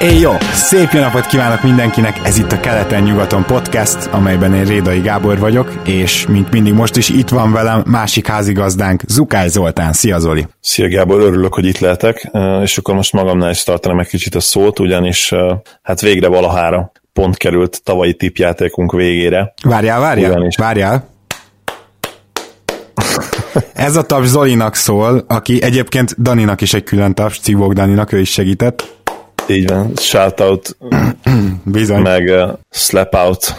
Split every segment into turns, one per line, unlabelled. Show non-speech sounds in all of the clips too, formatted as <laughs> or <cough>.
Éj jó! Szép jó napot kívánok mindenkinek! Ez itt a Keleten-nyugaton podcast, amelyben én Rédai Gábor vagyok, és mint mindig most is itt van velem másik házigazdánk, Zukály Zoltán. Szia Zoli!
Szia Gábor, örülök, hogy itt lehetek, és akkor most magamnál is tartanám egy kicsit a szót, ugyanis hát végre valahára pont került tavalyi tipjátékunk végére.
Várjál, várjál, ugyanis... várjál! Ez a taps Zolinak szól, aki egyébként Daninak is egy külön taps, Civók Daninak, ő is segített.
Így van, shoutout, <clears throat>
Bizony.
meg uh, slap out.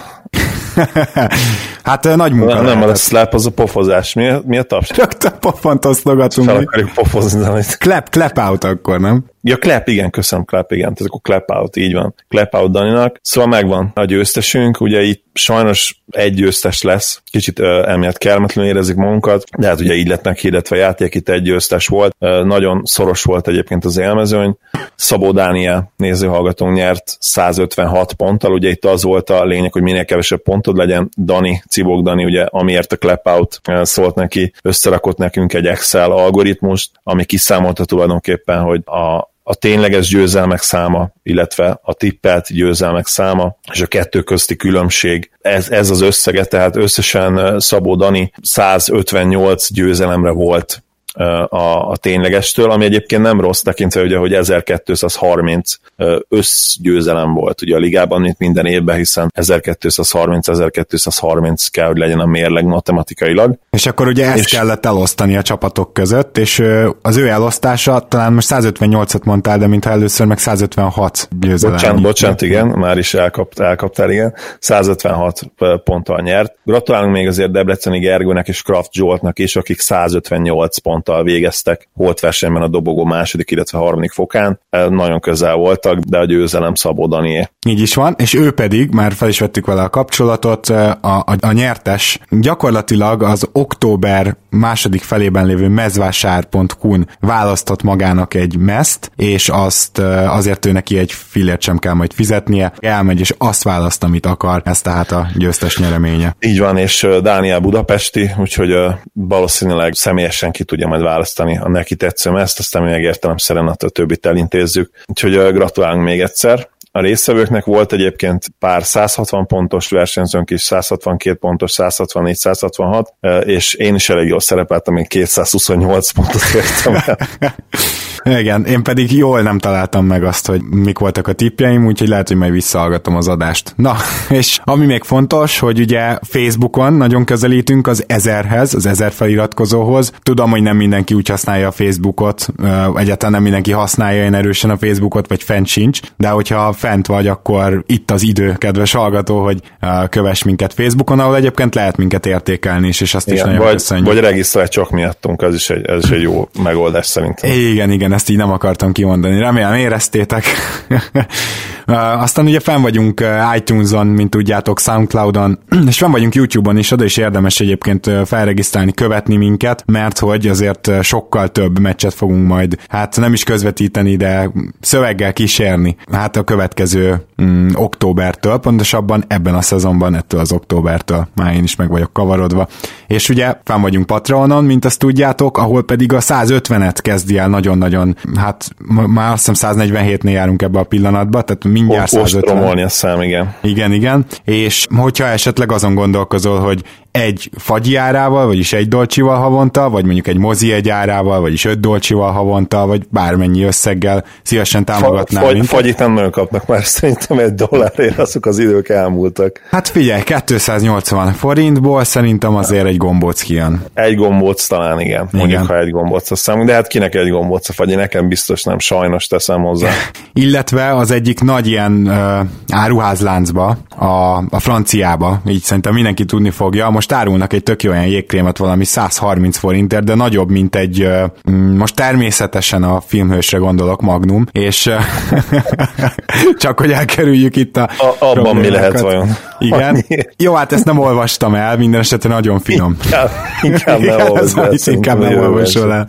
<laughs>
hát nagy munka.
Nem, nem, a slap az a pofozás. Mi, mi a taps?
Rögtön pofont osztogatunk.
Fel akarjuk pofozni.
Clap, clap out akkor, nem?
Ja, Clap, igen, köszönöm, Clap, igen. Tehát akkor Clap out, így van. Clap out Daninak. Szóval megvan a győztesünk, ugye itt sajnos egy győztes lesz, kicsit uh, emiatt kellemetlenül érezik magunkat, de hát ugye így lett meghirdetve a játék, itt egy győztes volt. Uh, nagyon szoros volt egyébként az élmezőny. Szabó Dániel nézőhallgatónk nyert 156 ponttal, ugye itt az volt a lényeg, hogy minél kevesebb pontod legyen. Dani, Cibok Dani, ugye amiért a Clap out szólt neki, összerakott nekünk egy Excel algoritmust, ami kiszámolta tulajdonképpen, hogy a, a tényleges győzelmek száma, illetve a tippelt győzelmek száma, és a kettő közti különbség, ez, ez az összege, tehát összesen Szabó Dani 158 győzelemre volt a, a ténylegestől, ami egyébként nem rossz tekintve, ugye, hogy 1230 összgyőzelem volt ugye a ligában, mint minden évben, hiszen 1230-1230 kell, hogy legyen a mérleg matematikailag.
És akkor ugye ezt és... kellett elosztani a csapatok között, és az ő elosztása, talán most 158-at mondtál, de mintha először meg 156 győzelem.
Bocsánat, bocsánat, igen, már is elkapt, elkaptál, igen. 156 ponttal nyert. Gratulálunk még azért Debreceni Gergőnek és Kraft Zsoltnak is, akik 158 pont ponttal végeztek holt versenyben a dobogó második, illetve harmadik fokán. Nagyon közel voltak, de a győzelem Szabó Danié.
Így is van, és ő pedig, már fel is vettük vele a kapcsolatot, a, a, a nyertes gyakorlatilag az október második felében lévő mezvásár.hu-n választott magának egy meszt, és azt azért ő neki egy fillért sem kell majd fizetnie, elmegy és azt választ, amit akar, ez tehát a győztes nyereménye.
Így van, és Dániel Budapesti, úgyhogy valószínűleg személyesen ki tudja majd választani a neki tetsző ezt, aztán mi megértelemszerűen a többit elintézzük. Úgyhogy gratulálunk még egyszer. A résztvevőknek volt egyébként pár 160 pontos versenyzőnk is, 162 pontos, 164, 166, és én is elég jól szerepeltem, én 228 pontot értem el. <laughs>
Igen, én pedig jól nem találtam meg azt, hogy mik voltak a tippjeim, úgyhogy lehet, hogy majd visszahallgatom az adást. Na, <laughs> és ami még fontos, hogy ugye Facebookon nagyon közelítünk az ezerhez, az ezer feliratkozóhoz. Tudom, hogy nem mindenki úgy használja a Facebookot, egyáltalán nem mindenki használja én erősen a Facebookot, vagy fent sincs, de hogyha fent vagy, akkor itt az idő, kedves hallgató, hogy kövess minket Facebookon, ahol egyébként lehet minket értékelni is, és azt igen, is nagyon
vagy,
köszönjük.
Vagy regisztrálj csak miattunk, ez is egy, ez is egy jó megoldás szerintem.
Igen, igen, ezt így nem akartam kimondani. Remélem éreztétek. <laughs> Aztán ugye fenn vagyunk iTunes-on, mint tudjátok, Soundcloud-on, <clears throat> és fenn vagyunk YouTube-on is, oda is érdemes egyébként felregisztrálni, követni minket, mert hogy azért sokkal több meccset fogunk majd, hát nem is közvetíteni, de szöveggel kísérni. Hát a következő mm, októbertől, pontosabban ebben a szezonban, ettől az októbertől, már én is meg vagyok kavarodva. És ugye fenn vagyunk Patreonon, mint azt tudjátok, ahol pedig a 150-et kezdi el nagyon-nagyon, hát már azt hiszem 147-nél járunk ebbe a pillanatba, tehát mindjárt 150.
romolni a szám, igen.
Igen, igen. És hogyha esetleg azon gondolkozol, hogy egy fagyi árával, vagyis egy dolcsival havonta, vagy mondjuk egy mozi egy árával, vagyis öt dolcsival havonta, vagy bármennyi összeggel szívesen támogatnál
Fa, fagy, Fagyit nem nagyon kapnak már szerintem nem egy dollárért, azok az idők elmúltak.
Hát figyelj, 280 forintból szerintem azért egy gombóc kijön.
Egy gombóc talán igen, mondjuk igen. ha egy gombóc számunk, de hát kinek egy gombóc a fagyi, nekem biztos nem, sajnos teszem hozzá. <laughs>
Illetve az egyik nagy ilyen uh, áruházláncba, a, a franciába, így szerintem mindenki tudni fogja, most árulnak egy tök olyan jégkrémet valami 130 forintért, de nagyobb, mint egy, uh, most természetesen a filmhősre gondolok, Magnum, és uh, <laughs> csak hogy elkerüljük itt a...
a abban mi lehet vajon?
Igen. Jó, hát ezt nem olvastam el, minden esetre nagyon finom.
inkább, inkább nem olvasol.
Inkább nem olvasol el.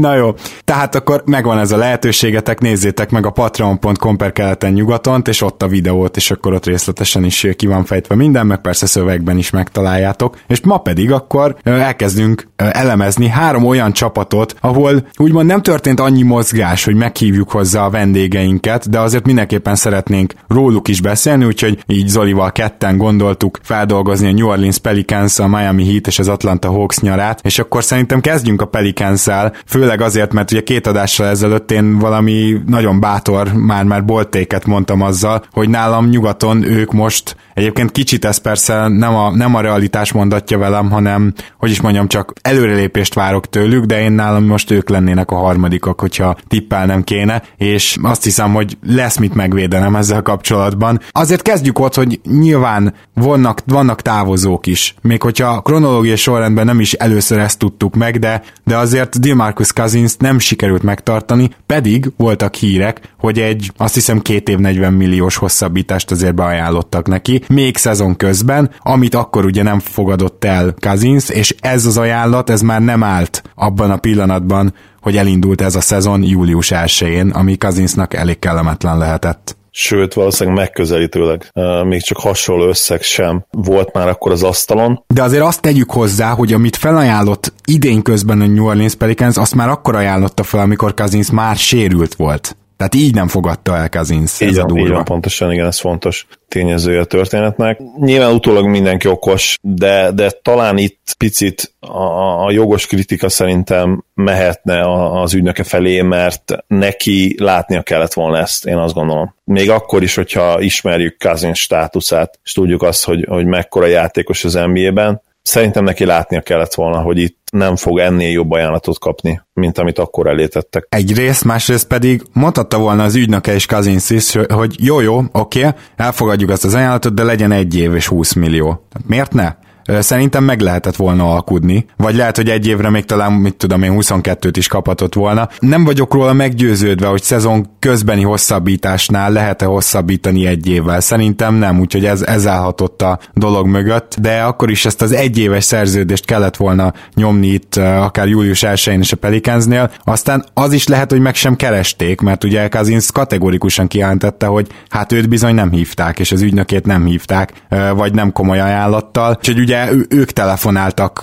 Na jó, tehát akkor megvan ez a lehetőségetek, nézzétek meg a patreon.com per keleten nyugatont, és ott a videót, és akkor ott részletesen is ki van fejtve minden, meg persze szövegben is megtaláljátok. És ma pedig akkor elkezdünk elemezni három olyan csapatot, ahol úgymond nem történt annyi mozgás, hogy meghívjuk hozzá a vendégeinket, de azért mindenképpen szeretnénk róluk is beszélni, úgyhogy így Zolival ketten gondoltuk feldolgozni a New Orleans Pelicans, a Miami Heat és az Atlanta Hawks nyarát, és akkor szerintem kezdjünk a Pelicans-szel, főleg azért, mert ugye két adással ezelőtt én valami nagyon bátor, már-már boltéket mondtam azzal, hogy nálam nyugaton ők most Egyébként kicsit ez persze nem a, nem a realitás mondatja velem, hanem, hogy is mondjam, csak előrelépést várok tőlük, de én nálam most ők lennének a harmadikak, hogyha tippelnem kéne, és azt hiszem, hogy lesz mit megvédenem ezzel kapcsolatban. Azért kezdjük ott, hogy nyilván vannak, vannak távozók is, még hogyha kronológiai sorrendben nem is először ezt tudtuk meg, de, de azért Dilmarcus Cousins nem sikerült megtartani, pedig voltak hírek, hogy egy azt hiszem két év 40 milliós hosszabbítást azért beajánlottak neki, még szezon közben, amit akkor ugye nem fogadott el Kazins, és ez az ajánlat, ez már nem állt abban a pillanatban, hogy elindult ez a szezon július 1-én, ami Kazinsnak elég kellemetlen lehetett
sőt valószínűleg megközelítőleg még csak hasonló összeg sem volt már akkor az asztalon.
De azért azt tegyük hozzá, hogy amit felajánlott idén közben a New Orleans Pelicans, azt már akkor ajánlotta fel, amikor Kazins már sérült volt. Tehát így nem fogadta el Kazinsz.
Így, van, így van, pontosan, igen, ez fontos tényezője a történetnek. Nyilván utólag mindenki okos, de, de talán itt picit a, a jogos kritika szerintem mehetne az ügynöke felé, mert neki látnia kellett volna ezt, én azt gondolom. Még akkor is, hogyha ismerjük Kazin státuszát, és tudjuk azt, hogy, hogy mekkora játékos az NBA-ben, szerintem neki látnia kellett volna, hogy itt nem fog ennél jobb ajánlatot kapni, mint amit akkor elétettek.
Egyrészt, másrészt pedig mondhatta volna az ügynöke és Kazinsz is, hogy jó, jó, oké, elfogadjuk ezt az ajánlatot, de legyen egy év és 20 millió. Miért ne? Szerintem meg lehetett volna alkudni, vagy lehet, hogy egy évre még talán, mit tudom én, 22-t is kaphatott volna. Nem vagyok róla meggyőződve, hogy szezon közbeni hosszabbításnál lehet-e hosszabbítani egy évvel. Szerintem nem, úgyhogy ez, ez állhatott a dolog mögött, de akkor is ezt az egyéves szerződést kellett volna nyomni itt akár július 1-én is a Pelicansnél. Aztán az is lehet, hogy meg sem keresték, mert ugye Kazinsz kategorikusan kijelentette, hogy hát őt bizony nem hívták, és az ügynökét nem hívták, vagy nem komoly ajánlattal. Úgyhogy ugye ők telefonáltak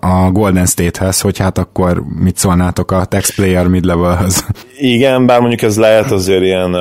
a Golden State-hez, hogy hát akkor mit szólnátok a text player mid-levelhez.
Igen, bár mondjuk ez lehet azért ilyen,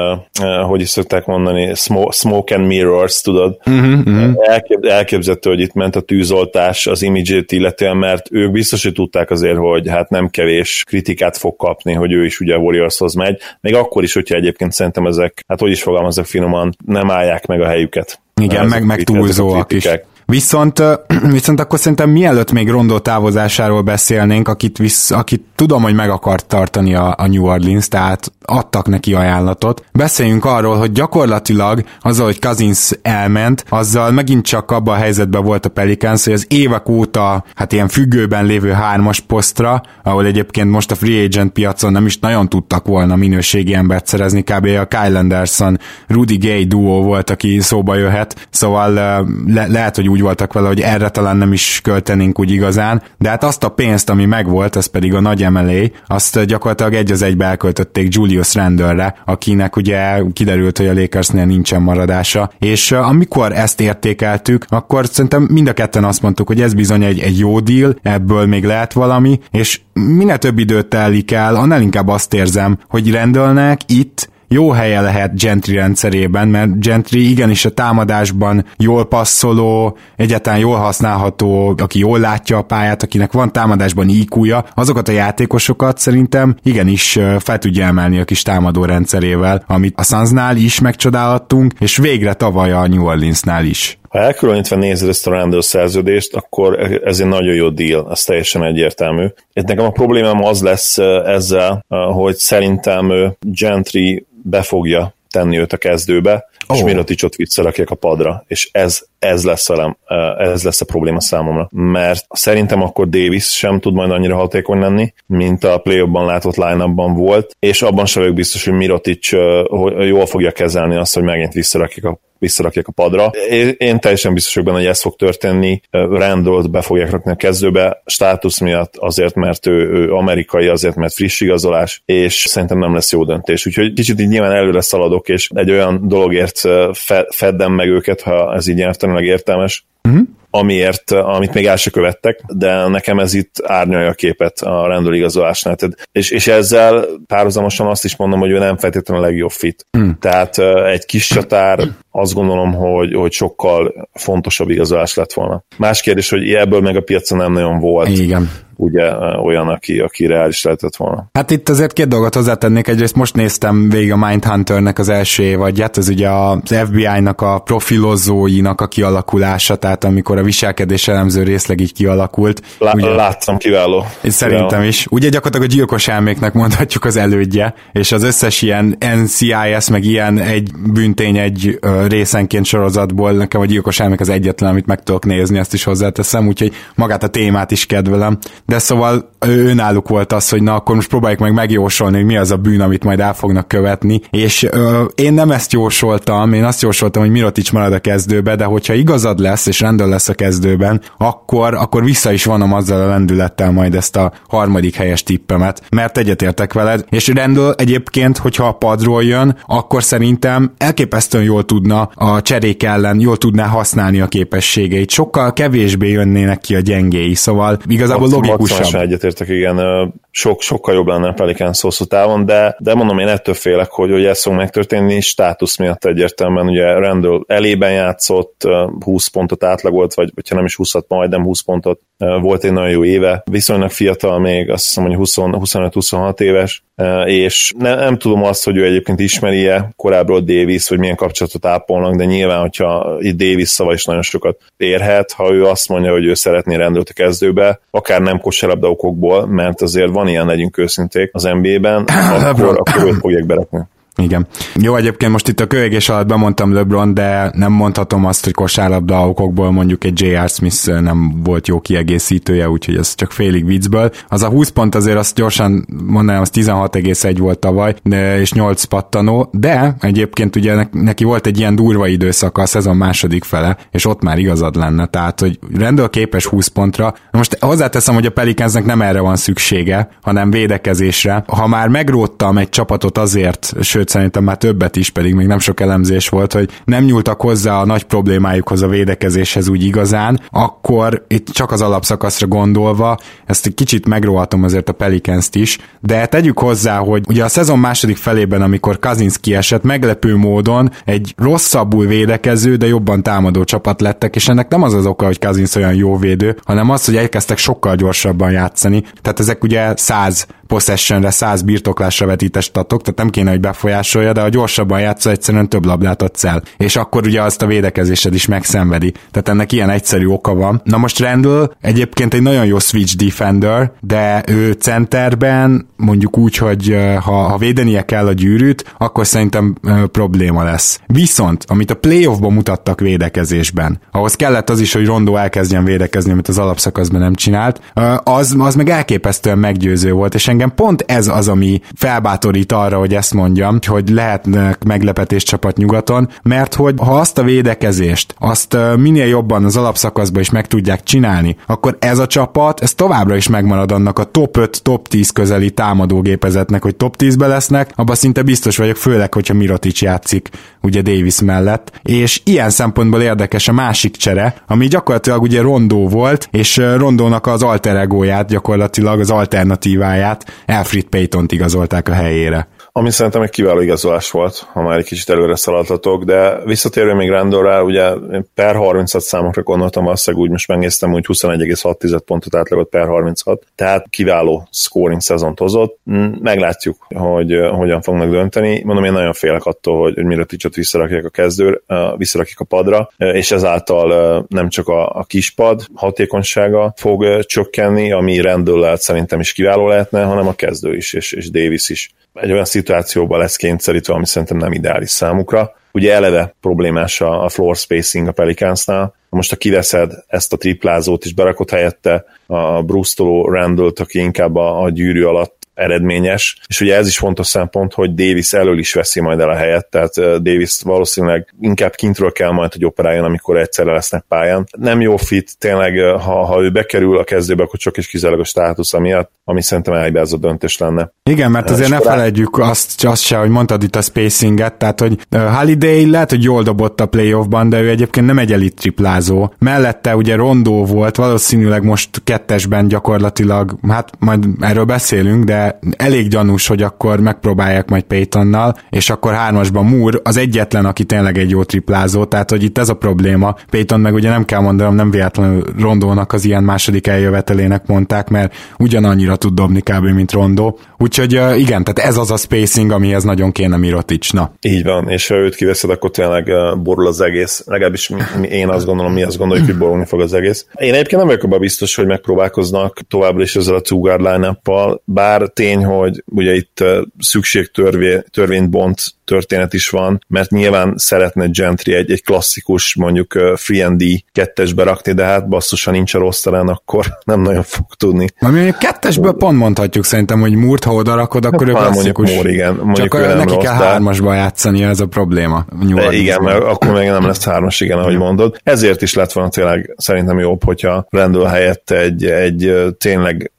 hogy is szokták mondani, smoke and mirrors, tudod? Uh-huh, uh-huh. Elkép, elképzelhető, hogy itt ment a tűzoltás az imidzsét illetően, mert ők biztos, hogy tudták azért, hogy hát nem kevés kritikát fog kapni, hogy ő is ugye a Warriorshoz megy, még akkor is, hogyha egyébként szerintem ezek, hát hogy is fogalmazok finoman, nem állják meg a helyüket.
Igen, meg, meg túlzóak is. Viszont, <clears throat> viszont akkor szerintem mielőtt még Rondó távozásáról beszélnénk, akit, visz, akit tudom, hogy meg akart tartani a, a New Orleans, tehát adtak neki ajánlatot. Beszéljünk arról, hogy gyakorlatilag azzal, hogy Cousins elment, azzal megint csak abban a helyzetben volt a Pelicans, hogy az évek óta hát ilyen függőben lévő hármas posztra, ahol egyébként most a free agent piacon nem is nagyon tudtak volna minőségi embert szerezni, kb. a Kyle Anderson, Rudy Gay duo volt, aki szóba jöhet, szóval le- lehet, hogy úgy voltak vele, hogy erre talán nem is költenénk úgy igazán, de hát azt a pénzt, ami megvolt, az pedig a nagy emelé, azt gyakorlatilag egy az egybe elköltötték Julius Randallre, akinek ugye kiderült, hogy a Lakersnél nincsen maradása, és amikor ezt értékeltük, akkor szerintem mind a ketten azt mondtuk, hogy ez bizony egy, egy jó deal, ebből még lehet valami, és minél több időt telik el, annál inkább azt érzem, hogy Randallnek itt jó helye lehet Gentry rendszerében, mert Gentry igenis a támadásban jól passzoló, egyáltalán jól használható, aki jól látja a pályát, akinek van támadásban IQ-ja, azokat a játékosokat szerintem igenis fel tudja emelni a kis támadó rendszerével, amit a Sunsnál is megcsodálhattunk, és végre tavaly a New Orleansnál is.
Ha elkülönítve nézed ezt a Randall szerződést, akkor ez egy nagyon jó deal, ez teljesen egyértelmű. Itt nekem a problémám az lesz ezzel, hogy szerintem Gentry be fogja tenni őt a kezdőbe, oh. és Miroticsot visszarakják a padra, és ez, ez, lesz a, ez lesz a probléma számomra, mert szerintem akkor Davis sem tud majd annyira hatékony lenni, mint a play ban látott line volt, és abban sem vagyok biztos, hogy Mirotic jól fogja kezelni azt, hogy megint visszarakják a visszarakják a padra. Én teljesen biztos vagyok benne, hogy ez fog történni. Randollt be fogják rakni a kezdőbe, státusz miatt, azért, mert ő, ő amerikai, azért, mert friss igazolás, és szerintem nem lesz jó döntés. Úgyhogy kicsit így nyilván előre szaladok, és egy olyan dologért feddem meg őket, ha ez így értelmileg értelmes, uh-huh amiért, amit még el se követtek, de nekem ez itt árnyalja a képet a rendőrigazolásnál. És, és ezzel párhuzamosan azt is mondom, hogy ő nem feltétlenül a legjobb fit. Hmm. Tehát egy kis csatár azt gondolom, hogy, hogy sokkal fontosabb igazolás lett volna. Más kérdés, hogy ebből meg a piacon nem nagyon volt.
Igen
ugye olyan, aki, aki reális lehetett volna.
Hát itt azért két dolgot hozzátennék. Egyrészt most néztem végig a Mindhunternek az első évadját, ez ugye az FBI-nak a profilozóinak a kialakulása, tehát amikor a viselkedés elemző részleg így kialakult.
Lá- ugye, láttam, kiváló.
Szerintem kiváló. is. Ugye gyakorlatilag a gyilkos elméknek mondhatjuk az elődje, és az összes ilyen NCIS, meg ilyen egy büntény egy részenként sorozatból, nekem a gyilkos elmék az egyetlen, amit meg tudok nézni, ezt is hozzáteszem, úgyhogy magát a témát is kedvelem. De szóval önálluk volt az, hogy na akkor most próbáljuk meg megjósolni, hogy mi az a bűn, amit majd el fognak követni, és ö, én nem ezt jósoltam, én azt jósoltam, hogy Mirotic marad a kezdőbe, de hogyha igazad lesz, és rendel lesz a kezdőben, akkor, akkor vissza is vonom azzal a lendülettel majd ezt a harmadik helyes tippemet, mert egyetértek veled, és rendel egyébként, hogyha a padról jön, akkor szerintem elképesztően jól tudna a cserék ellen, jól tudná használni a képességeit, sokkal kevésbé jönnének ki a gyengéi, szóval igazából logikusabb.
egyetértek, igen, sok, sokkal jobb lenne a Pelicans hosszú távon, de, de mondom, én ettől félek, hogy, hogy ez fog megtörténni, státusz miatt egyértelműen, ugye Randall elében játszott, 20 pontot átlagolt, vagy ha nem is 20 majdnem 20 pontot, volt egy nagyon jó éve, viszonylag fiatal még, azt hiszem, hogy 25-26 éves, és ne, nem tudom azt, hogy ő egyébként ismeri-e korábbról Davis, hogy milyen kapcsolatot ápolnak, de nyilván, hogyha itt Davis szava is nagyon sokat érhet, ha ő azt mondja, hogy ő szeretné rendőrt a kezdőbe, akár nem kosárlabda okokból, mert azért van ilyen, legyünk őszinték az NBA-ben, <coughs> akkor, akkor őt fogják berakni.
Igen. Jó, egyébként most itt a kövegés alatt bemondtam LeBron, de nem mondhatom azt, hogy kosárlabda okokból mondjuk egy J.R. Smith nem volt jó kiegészítője, úgyhogy ez csak félig viccből. Az a 20 pont azért azt gyorsan mondanám, az 16,1 volt tavaly, de, és 8 pattanó, de egyébként ugye neki volt egy ilyen durva időszaka a szezon második fele, és ott már igazad lenne, tehát hogy rendel képes 20 pontra. Most hozzáteszem, hogy a Pelicansnek nem erre van szüksége, hanem védekezésre. Ha már megróttam egy csapatot azért, sőt sőt szerintem már többet is, pedig még nem sok elemzés volt, hogy nem nyúltak hozzá a nagy problémájukhoz a védekezéshez úgy igazán, akkor itt csak az alapszakaszra gondolva, ezt egy kicsit megrohatom azért a pelicans is, de tegyük hozzá, hogy ugye a szezon második felében, amikor Kazinski kiesett, meglepő módon egy rosszabbul védekező, de jobban támadó csapat lettek, és ennek nem az az oka, hogy Kazinsz olyan jó védő, hanem az, hogy elkezdtek sokkal gyorsabban játszani. Tehát ezek ugye 100 possessionre, 100 birtoklásra vetítes statok, tehát nem kéne, hogy befolyásolja, de a gyorsabban játszol, egyszerűen több labdát adsz el. És akkor ugye azt a védekezésed is megszenvedi. Tehát ennek ilyen egyszerű oka van. Na most Randall egyébként egy nagyon jó switch defender, de ő centerben mondjuk úgy, hogy ha, ha védenie kell a gyűrűt, akkor szerintem probléma lesz. Viszont, amit a playoffban mutattak védekezésben, ahhoz kellett az is, hogy Rondo elkezdjen védekezni, amit az alapszakaszban nem csinált, az, az meg elképesztően meggyőző volt, és engem pont ez az, ami felbátorít arra, hogy ezt mondjam, hogy lehetnek meglepetés csapat nyugaton, mert hogy ha azt a védekezést, azt minél jobban az alapszakaszban is meg tudják csinálni, akkor ez a csapat, ez továbbra is megmarad annak a top 5, top 10 közeli támadógépezetnek, hogy top 10-be lesznek, abban szinte biztos vagyok, főleg, hogyha Mirotic játszik ugye Davis mellett, és ilyen szempontból érdekes a másik csere, ami gyakorlatilag ugye Rondó volt, és Rondónak az alter egóját, gyakorlatilag az alternatíváját, Alfred Payton-t igazolták a helyére.
Ami szerintem egy kiváló igazolás volt, ha már egy kicsit előre szaladhatok, de visszatérve még Randallrá, ugye per 36 számokra gondoltam, valószínűleg úgy most megnéztem, hogy 21,6 pontot átlagolt per 36, tehát kiváló scoring szezont hozott. Meglátjuk, hogy hogyan fognak dönteni. Mondom, én nagyon félek attól, hogy, hogy mire Ticsot visszarakják a kezdőr, visszarakják a padra, és ezáltal nem csak a, a kispad hatékonysága fog csökkenni, ami Randall szerintem is kiváló lehetne, hanem a kezdő is, és, és Davis is egy olyan szituációban lesz kényszerítve, ami szerintem nem ideális számukra. Ugye eleve problémás a floor spacing a Pelicansnál, most ha kiveszed ezt a triplázót és berakod helyette a Brustoló Randall-t, aki inkább a, a gyűrű alatt eredményes, és ugye ez is fontos szempont, hogy Davis elől is veszi majd el a helyet, tehát Davis valószínűleg inkább kintről kell majd, hogy operáljon, amikor egyszerre lesznek pályán. Nem jó fit, tényleg, ha, ha ő bekerül a kezdőbe, akkor csak is kizárólag a státusz miatt, ami szerintem elhibázott döntés lenne.
Igen, mert azért ne felejtjük azt, azt se, hogy mondtad itt a spacinget, tehát hogy Holiday lehet, hogy jól dobott a playoffban, de ő egyébként nem egy elit triplázó. Mellette ugye Rondó volt, valószínűleg most kettesben gyakorlatilag, hát majd erről beszélünk, de elég gyanús, hogy akkor megpróbálják majd Paytonnal, és akkor hármasban Moore az egyetlen, aki tényleg egy jó triplázó, tehát hogy itt ez a probléma. Payton meg ugye nem kell mondanom, nem véletlenül Rondónak az ilyen második eljövetelének mondták, mert ugyanannyira tud dobni kb. mint Rondó. Úgyhogy igen, tehát ez az a spacing, amihez nagyon kéne Miroticsna.
Így van, és ha őt kiveszed, akkor tényleg borul az egész. Legalábbis én azt gondolom, mi azt gondoljuk, hogy borulni fog az egész. Én egyébként nem vagyok abban biztos, hogy megpróbálkoznak továbbra is ezzel a two line bár tény, hogy ugye itt szükségtörvényt bont történet is van, mert nyilván szeretne Gentry egy, egy klasszikus mondjuk free and D kettesbe rakni, de hát basszusan nincs a rossz talán, akkor <laughs> nem nagyon fog tudni.
Ami mondjuk kettesből pont mondhatjuk szerintem, hogy Múrt, ha oda rakod, akkor ő klasszikus.
Mondjuk igen. Mondjuk
Csak ő nem neki rossz, kell hármasba játszani, ez a probléma.
Igen, mert akkor még nem lesz hármas, igen, ahogy mondod. Ezért is lett volna tényleg szerintem jobb, hogyha Randall helyett egy, egy tényleg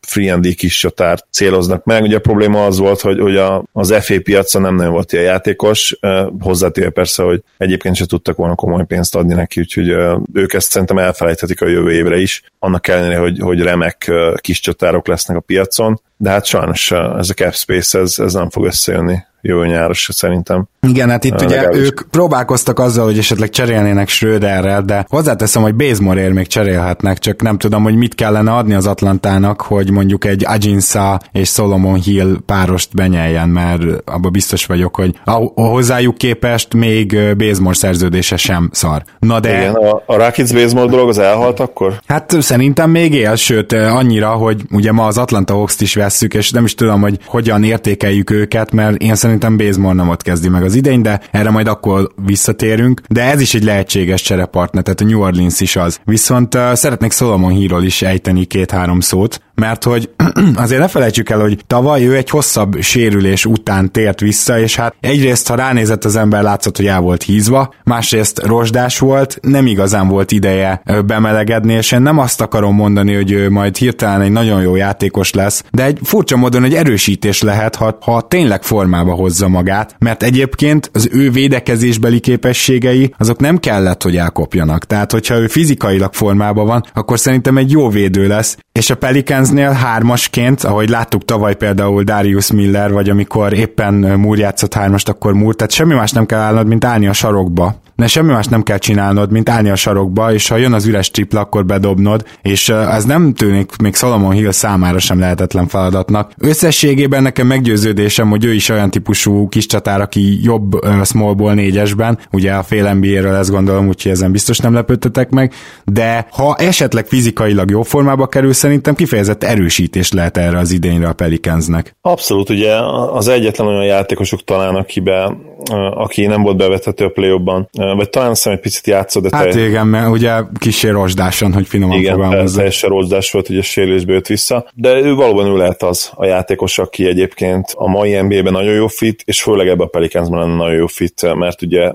free and D kis csatárt céloznak meg. Ugye a probléma az volt, hogy, hogy a, az FA piacon nem nagyon volt ilyen játékos, hozzátéve persze, hogy egyébként se tudtak volna komoly pénzt adni neki, úgyhogy ők ezt szerintem elfelejthetik a jövő évre is, annak ellenére, hogy, hogy remek kis csatárok lesznek a piacon, de hát sajnos ez a cap space, ez, ez nem fog összejönni jövő nyáros szerintem.
Igen, hát itt ugye legalábbis. ők próbálkoztak azzal, hogy esetleg cserélnének Schröderrel, de hozzáteszem, hogy Bazemore még cserélhetnek, csak nem tudom, hogy mit kellene adni az Atlantának, hogy mondjuk egy Ajinsa és Solomon Hill párost benyeljen, mert abban biztos vagyok, hogy a, hozzájuk képest még Bazemore szerződése sem szar.
Na de... Igen, a, a Rakic Bazemore dolog az elhalt akkor?
Hát szerintem még él, sőt annyira, hogy ugye ma az Atlanta Hawks-t is vesszük, és nem is tudom, hogy hogyan értékeljük őket, mert én szerintem Bazemore nem ott kezdi meg az idény, de erre majd akkor visszatérünk. De ez is egy lehetséges cserepartner, tehát a New Orleans is az. Viszont uh, szeretnék Solomon Hírról is ejteni két-három szót, mert hogy <clears throat> azért ne felejtsük el, hogy tavaly ő egy hosszabb sérülés után tért vissza, és hát egyrészt, ha ránézett az ember, látszott, hogy el volt hízva, másrészt rozsdás volt, nem igazán volt ideje bemelegedni, és én nem azt akarom mondani, hogy ő majd hirtelen egy nagyon jó játékos lesz, de egy furcsa módon egy erősítés lehet, ha, ha tényleg formába hozza magát, mert egyébként az ő védekezésbeli képességei azok nem kellett, hogy elkopjanak. Tehát, hogyha ő fizikailag formában van, akkor szerintem egy jó védő lesz, és a Pelicansnél hármasként, ahogy láttuk tavaly például Darius Miller, vagy amikor éppen Moore játszott hármast, akkor Moore, tehát semmi más nem kell állnod, mint állni a sarokba. Ne semmi más nem kell csinálnod, mint állni a sarokba, és ha jön az üres tripla, akkor bedobnod, és ez nem tűnik még Solomon Hill számára sem lehetetlen feladatnak. Összességében nekem meggyőződésem, hogy ő is olyan típusú kis csatár, aki jobb smallból négyesben, ugye a fél NBA-ről ezt gondolom, úgyhogy ezen biztos nem lepődtetek meg, de ha esetleg fizikailag jó formába kerül, szerintem kifejezett erősítés lehet erre az idényre a Pelicansnek.
Abszolút, ugye az egyetlen olyan játékosok talán, akibe, aki nem volt bevethető a play vagy talán azt egy picit játszott,
de Hát te... igen, mert ugye kicsi rozsdáson, hogy finoman
igen, fogalmazza. teljesen rozsdás volt, ugye sérülésbe jött vissza, de ő valóban ő lehet az a játékos, aki egyébként a mai NBA-ben nagyon jó fit, és főleg ebben a Pelicansban lenne nagyon jó fit, mert ugye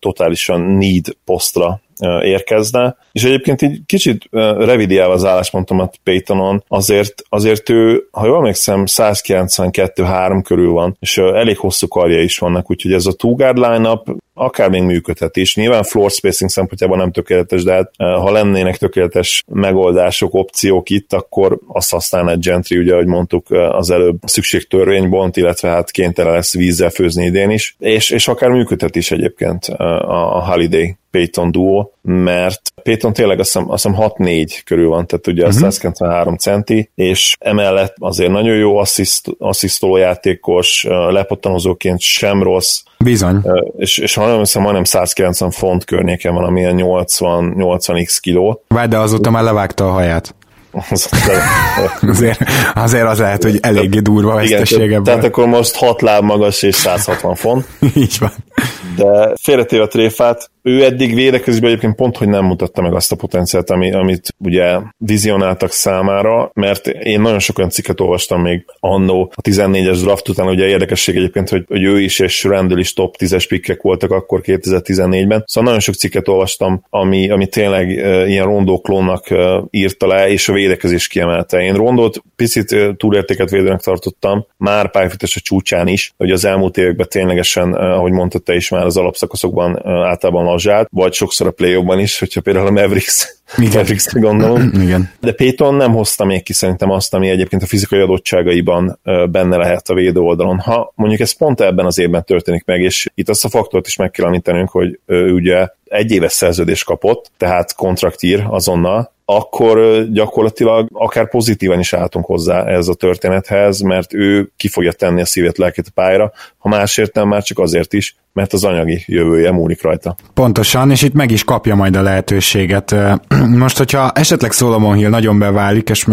totálisan need posztra érkezne, és egyébként így kicsit revidiálva az álláspontomat Paytonon, azért, azért ő, ha jól emlékszem, 192-3 körül van, és elég hosszú karja is vannak, úgyhogy ez a two guard line-up akár még működhet is. Nyilván floor spacing szempontjában nem tökéletes, de hát ha lennének tökéletes megoldások, opciók itt, akkor azt használná Gentry, ugye, ahogy mondtuk az előbb, szükségtörvénybont, illetve hát kénytelen lesz vízzel főzni idén is, és, és akár működhet is egyébként a, a Holiday Payton duo, mert Payton tényleg azt hiszem, azt hiszem 6-4 körül van, tehát ugye uh-huh. 193 centi, és emellett azért nagyon jó assziszt, asszisztoló játékos, lepottanozóként sem rossz,
Bizony.
És, és ha nem hiszem, majdnem 190 font környéken van, ami 80, 80x kiló.
Várj, de azóta már levágta a haját. <laughs> <laughs> azért, azért az lehet, hogy eléggé durva vesztesége.
Tehát akkor most 6 láb magas és 160 font. <laughs>
Így van.
De félretéve a tréfát, ő eddig védekezésben egyébként pont, hogy nem mutatta meg azt a potenciált, ami, amit ugye vizionáltak számára, mert én nagyon sok olyan cikket olvastam még annó a 14-es draft után, ugye érdekesség egyébként, hogy, hogy ő is és Randall is top 10-es pikkek voltak akkor 2014-ben, szóval nagyon sok cikket olvastam, ami, ami tényleg uh, ilyen rondóklónnak uh, írta le, és a védekezés kiemelte. Én rondót picit uh, túlértéket védőnek tartottam, már pályafutása a csúcsán is, hogy az elmúlt években ténylegesen, ahogy mondta te is már az alapszakaszokban általában lazsát, vagy sokszor a play is, hogyha például a Mavericks
igen.
Mavericks gondolom. <clears throat>
Igen.
De Payton nem hozta még ki szerintem azt, ami egyébként a fizikai adottságaiban benne lehet a védő oldalon. Ha mondjuk ez pont ebben az évben történik meg, és itt azt a faktort is meg kell említenünk, hogy ő ugye egy éves szerződés kapott, tehát kontraktír azonnal, akkor gyakorlatilag akár pozitívan is álltunk hozzá ez a történethez, mert ő ki fogja tenni a szívét, lelkét a pályára, ha másért nem, már csak azért is, mert az anyagi jövője múlik rajta.
Pontosan, és itt meg is kapja majd a lehetőséget. <clears throat> Most, hogyha esetleg Solomon Hill nagyon beválik, és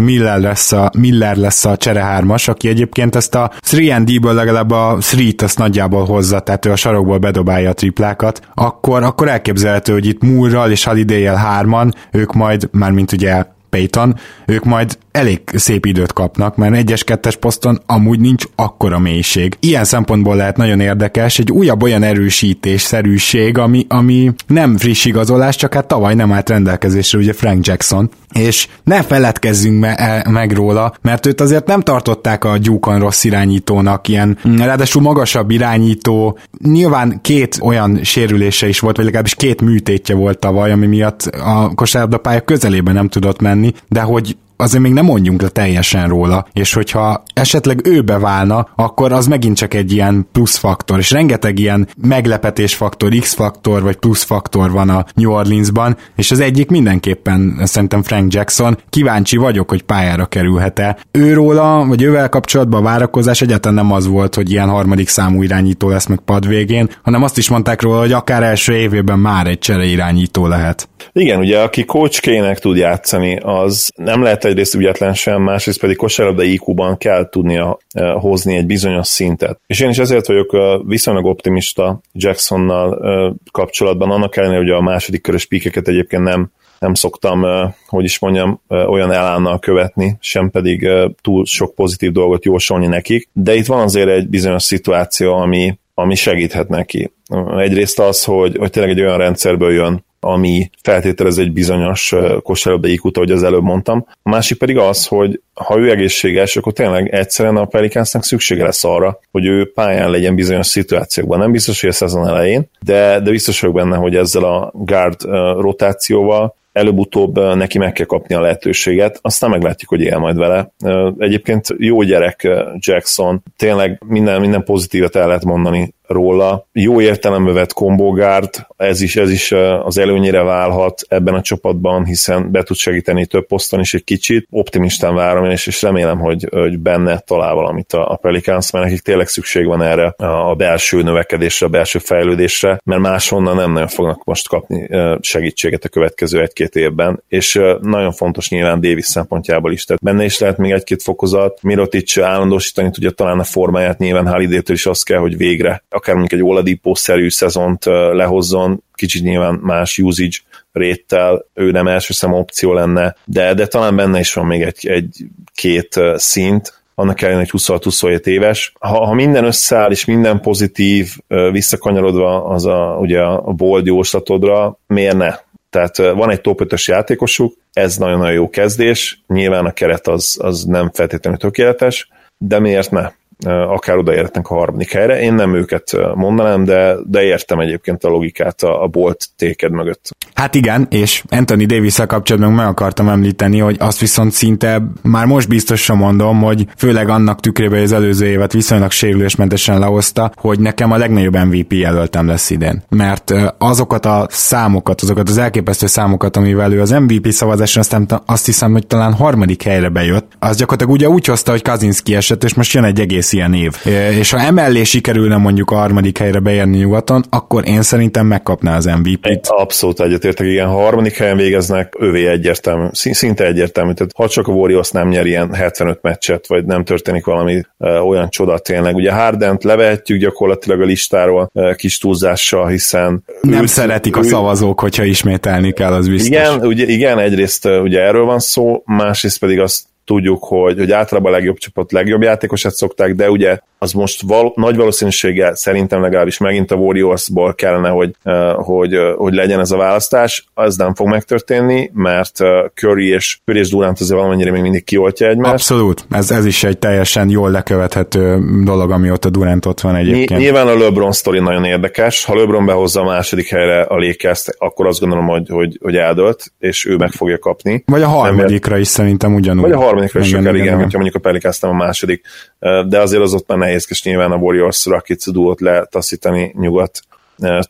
Miller lesz a, Miller lesz a cserehármas, aki egyébként ezt a 3D-ből legalább a 3-t azt nagyjából hozza, tehát ő a sarokból bedobálja a triplákat, akkor, akkor elképzelhető, hogy itt Moore-ral és holiday hárman, ők majd, már mint ugye Payton, ők majd elég szép időt kapnak, mert egyes kettes poszton amúgy nincs akkora mélység. Ilyen szempontból lehet nagyon érdekes, egy újabb olyan erősítés, szerűség, ami, ami nem friss igazolás, csak hát tavaly nem állt rendelkezésre ugye Frank Jackson, és ne feledkezzünk me- meg róla, mert őt azért nem tartották a gyúkon rossz irányítónak, ilyen ráadásul magasabb irányító, nyilván két olyan sérülése is volt, vagy legalábbis két műtétje volt tavaly, ami miatt a kosárlabdapálya közelében nem tudott menni, de hogy azért még nem mondjunk le teljesen róla, és hogyha esetleg ő beválna, akkor az megint csak egy ilyen plusz faktor, és rengeteg ilyen meglepetés faktor, X-faktor vagy plusz faktor van a New Orleansban, és az egyik mindenképpen szerintem Frank Jackson. Kíváncsi vagyok, hogy pályára kerülhet-e. Őróla, vagy ővel kapcsolatban a várakozás egyáltalán nem az volt, hogy ilyen harmadik számú irányító lesz meg pad végén, hanem azt is mondták róla, hogy akár első évében már egy csere irányító lehet.
Igen, ugye aki coachkének tud játszani, az nem lehet egyrészt ügyetlen sem, másrészt pedig kosárlabda IQ-ban kell tudnia eh, hozni egy bizonyos szintet. És én is ezért vagyok eh, viszonylag optimista Jacksonnal eh, kapcsolatban, annak ellenére, hogy a második körös píkeket egyébként nem nem szoktam, hogy is mondjam, olyan elánnal követni, sem pedig túl sok pozitív dolgot jósolni nekik, de itt van azért egy bizonyos szituáció, ami, ami segíthet neki. Egyrészt az, hogy, hogy tényleg egy olyan rendszerből jön, ami feltételez egy bizonyos kosárlabda iq ahogy az előbb mondtam. A másik pedig az, hogy ha ő egészséges, akkor tényleg egyszerűen a Pelicansnak szüksége lesz arra, hogy ő pályán legyen bizonyos szituációkban. Nem biztos, hogy a szezon elején, de, de biztos vagyok benne, hogy ezzel a guard rotációval előbb-utóbb neki meg kell kapni a lehetőséget, aztán meglátjuk, hogy él majd vele. Egyébként jó gyerek Jackson, tényleg minden, minden pozitívat el lehet mondani róla. Jó értelembe vett kombogárd, ez is, ez is az előnyére válhat ebben a csapatban, hiszen be tud segíteni több poszton is egy kicsit. Optimistán várom, és, és remélem, hogy, hogy benne talál valamit a, a Pelicans, mert nekik tényleg szükség van erre a belső növekedésre, a belső fejlődésre, mert máshonnan nem nagyon fognak most kapni segítséget a következő egy-két évben, és nagyon fontos nyilván Davis szempontjából is, tehát benne is lehet még egy-két fokozat, Mirotic állandósítani tudja talán a formáját, nyilván Halidétől is azt kell, hogy végre akár mondjuk egy Oladipo-szerű szezont lehozzon, kicsit nyilván más usage réttel, ő nem első szem opció lenne, de, de talán benne is van még egy, egy két szint, annak ellenére, hogy 26-27 éves. Ha, ha minden összeáll, és minden pozitív, visszakanyarodva az a, ugye a bold jóslatodra, miért ne? Tehát van egy top 5-ös játékosuk, ez nagyon-nagyon jó kezdés, nyilván a keret az, az nem feltétlenül tökéletes, de miért ne? Akár odaérhetnek a harmadik helyre. Én nem őket mondanám, de, de értem egyébként a logikát a, a bolt téked mögött.
Hát igen, és Anthony davis kapcsolatban meg akartam említeni, hogy azt viszont szinte már most biztosan mondom, hogy főleg annak tükrében az előző évet viszonylag sérülésmentesen lehozta, hogy nekem a legnagyobb MVP jelöltem lesz idén. Mert azokat a számokat, azokat az elképesztő számokat, amivel ő az MVP szavazáson aztán azt hiszem, hogy talán harmadik helyre bejött, az gyakorlatilag ugye úgy hozta, hogy Kazinski esett, és most jön egy egész ilyen év. És ha emellé sikerülne mondjuk a harmadik helyre beérni nyugaton, akkor én szerintem megkapná az MVP-t.
Abszolút egyetértek, igen. Ha harmadik helyen végeznek, ővé egyértelmű, szinte egyértelmű. Tehát ha csak a Warriors nem nyer ilyen 75 meccset, vagy nem történik valami uh, olyan csoda tényleg. Ugye Hardent levehetjük gyakorlatilag a listáról uh, kis túlzással, hiszen
nem őt, szeretik ő, a szavazók, hogyha ismételni kell, az biztos.
Igen, ugye, igen egyrészt uh, ugye erről van szó, másrészt pedig azt tudjuk, hogy, hogy általában a legjobb csapat legjobb játékosát szokták, de ugye az most val- nagy valószínűséggel szerintem legalábbis megint a Warriorsból kellene, hogy, hogy, hogy legyen ez a választás. Az nem fog megtörténni, mert Curry és, Curry és Durant azért valamennyire még mindig kioltja egymást.
Abszolút, ez, ez is egy teljesen jól lekövethető dolog, amióta Durant ott van egyébként.
Nyilván a LeBron sztori nagyon érdekes. Ha LeBron behozza a második helyre a lakers akkor azt gondolom, hogy, hogy, hogy eldölt, és ő meg fogja kapni.
Vagy a harmadikra is szerintem ugyanúgy.
Vagy a harmadikra is akár, igen, igen, hogyha mondjuk a Pelicans nem a második. De azért az ott már nehézkes nyilván a Warriors Rockets duót letaszítani nyugat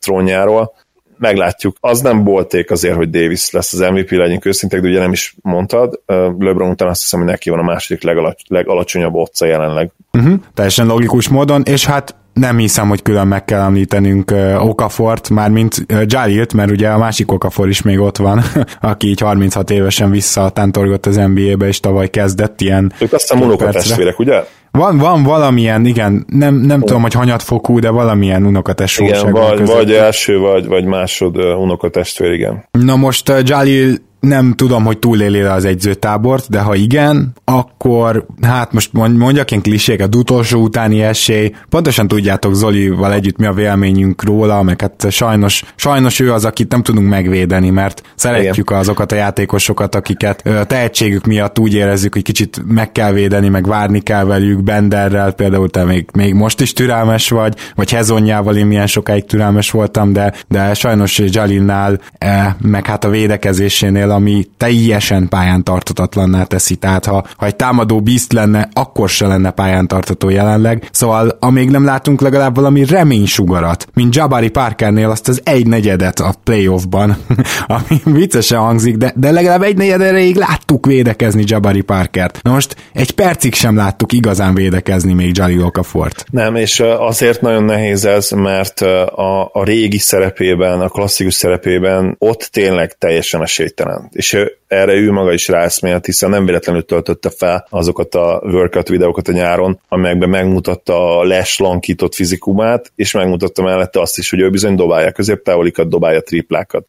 trónjáról. Meglátjuk. Az nem bolték azért, hogy Davis lesz az MVP, legyünk őszintek, de ugye nem is mondtad. LeBron után azt hiszem, hogy neki van a második legalacs- legalacsonyabb otca jelenleg.
Uh-huh. Teljesen logikus módon, és hát nem hiszem, hogy külön meg kell említenünk Okafort, mármint Jalilt, mert ugye a másik Okafor is még ott van, <laughs> aki így 36 évesen visszatántorgott az NBA-be, és tavaly kezdett ilyen...
Ők aztán unokatestvérek, ugye?
Van, van valamilyen, igen, nem, nem tudom, hogy hanyatfokú, de valamilyen unokatestvérság.
Igen, vagy, vagy első, vagy, vagy másod unokatestvér, igen.
Na most Jalil nem tudom, hogy túléli az egyzőtábort, de ha igen, akkor hát most mondjak én kliséket, utolsó utáni esély. Pontosan tudjátok Zolival együtt mi a véleményünk róla, meg hát sajnos, sajnos ő az, akit nem tudunk megvédeni, mert szeretjük igen. azokat a játékosokat, akiket a tehetségük miatt úgy érezzük, hogy kicsit meg kell védeni, meg várni kell velük, Benderrel például te még, még most is türelmes vagy, vagy Hezonjával én milyen sokáig türelmes voltam, de, de sajnos Jalinnál, eh, meg hát a védekezésénél ami teljesen pályán tartatatlanná teszi. Tehát ha, ha egy támadó bízt lenne, akkor se lenne pályán tartató jelenleg. Szóval amíg nem látunk legalább valami reménysugarat, mint Jabari Parkernél azt az egy negyedet a playoffban, <laughs> ami viccesen hangzik, de, de legalább egy negyed erejéig láttuk védekezni Jabari Parkert. Na most egy percig sem láttuk igazán védekezni még Jali Okafort.
Nem, és azért nagyon nehéz ez, mert a, a régi szerepében, a klasszikus szerepében ott tényleg teljesen esélytelen és erre ő maga is ráeszmélt, hiszen nem véletlenül töltötte fel azokat a workout videókat a nyáron, amelyekben megmutatta a leslankított fizikumát, és megmutatta mellette azt is, hogy ő bizony dobálja középtávolikat, dobálja triplákat.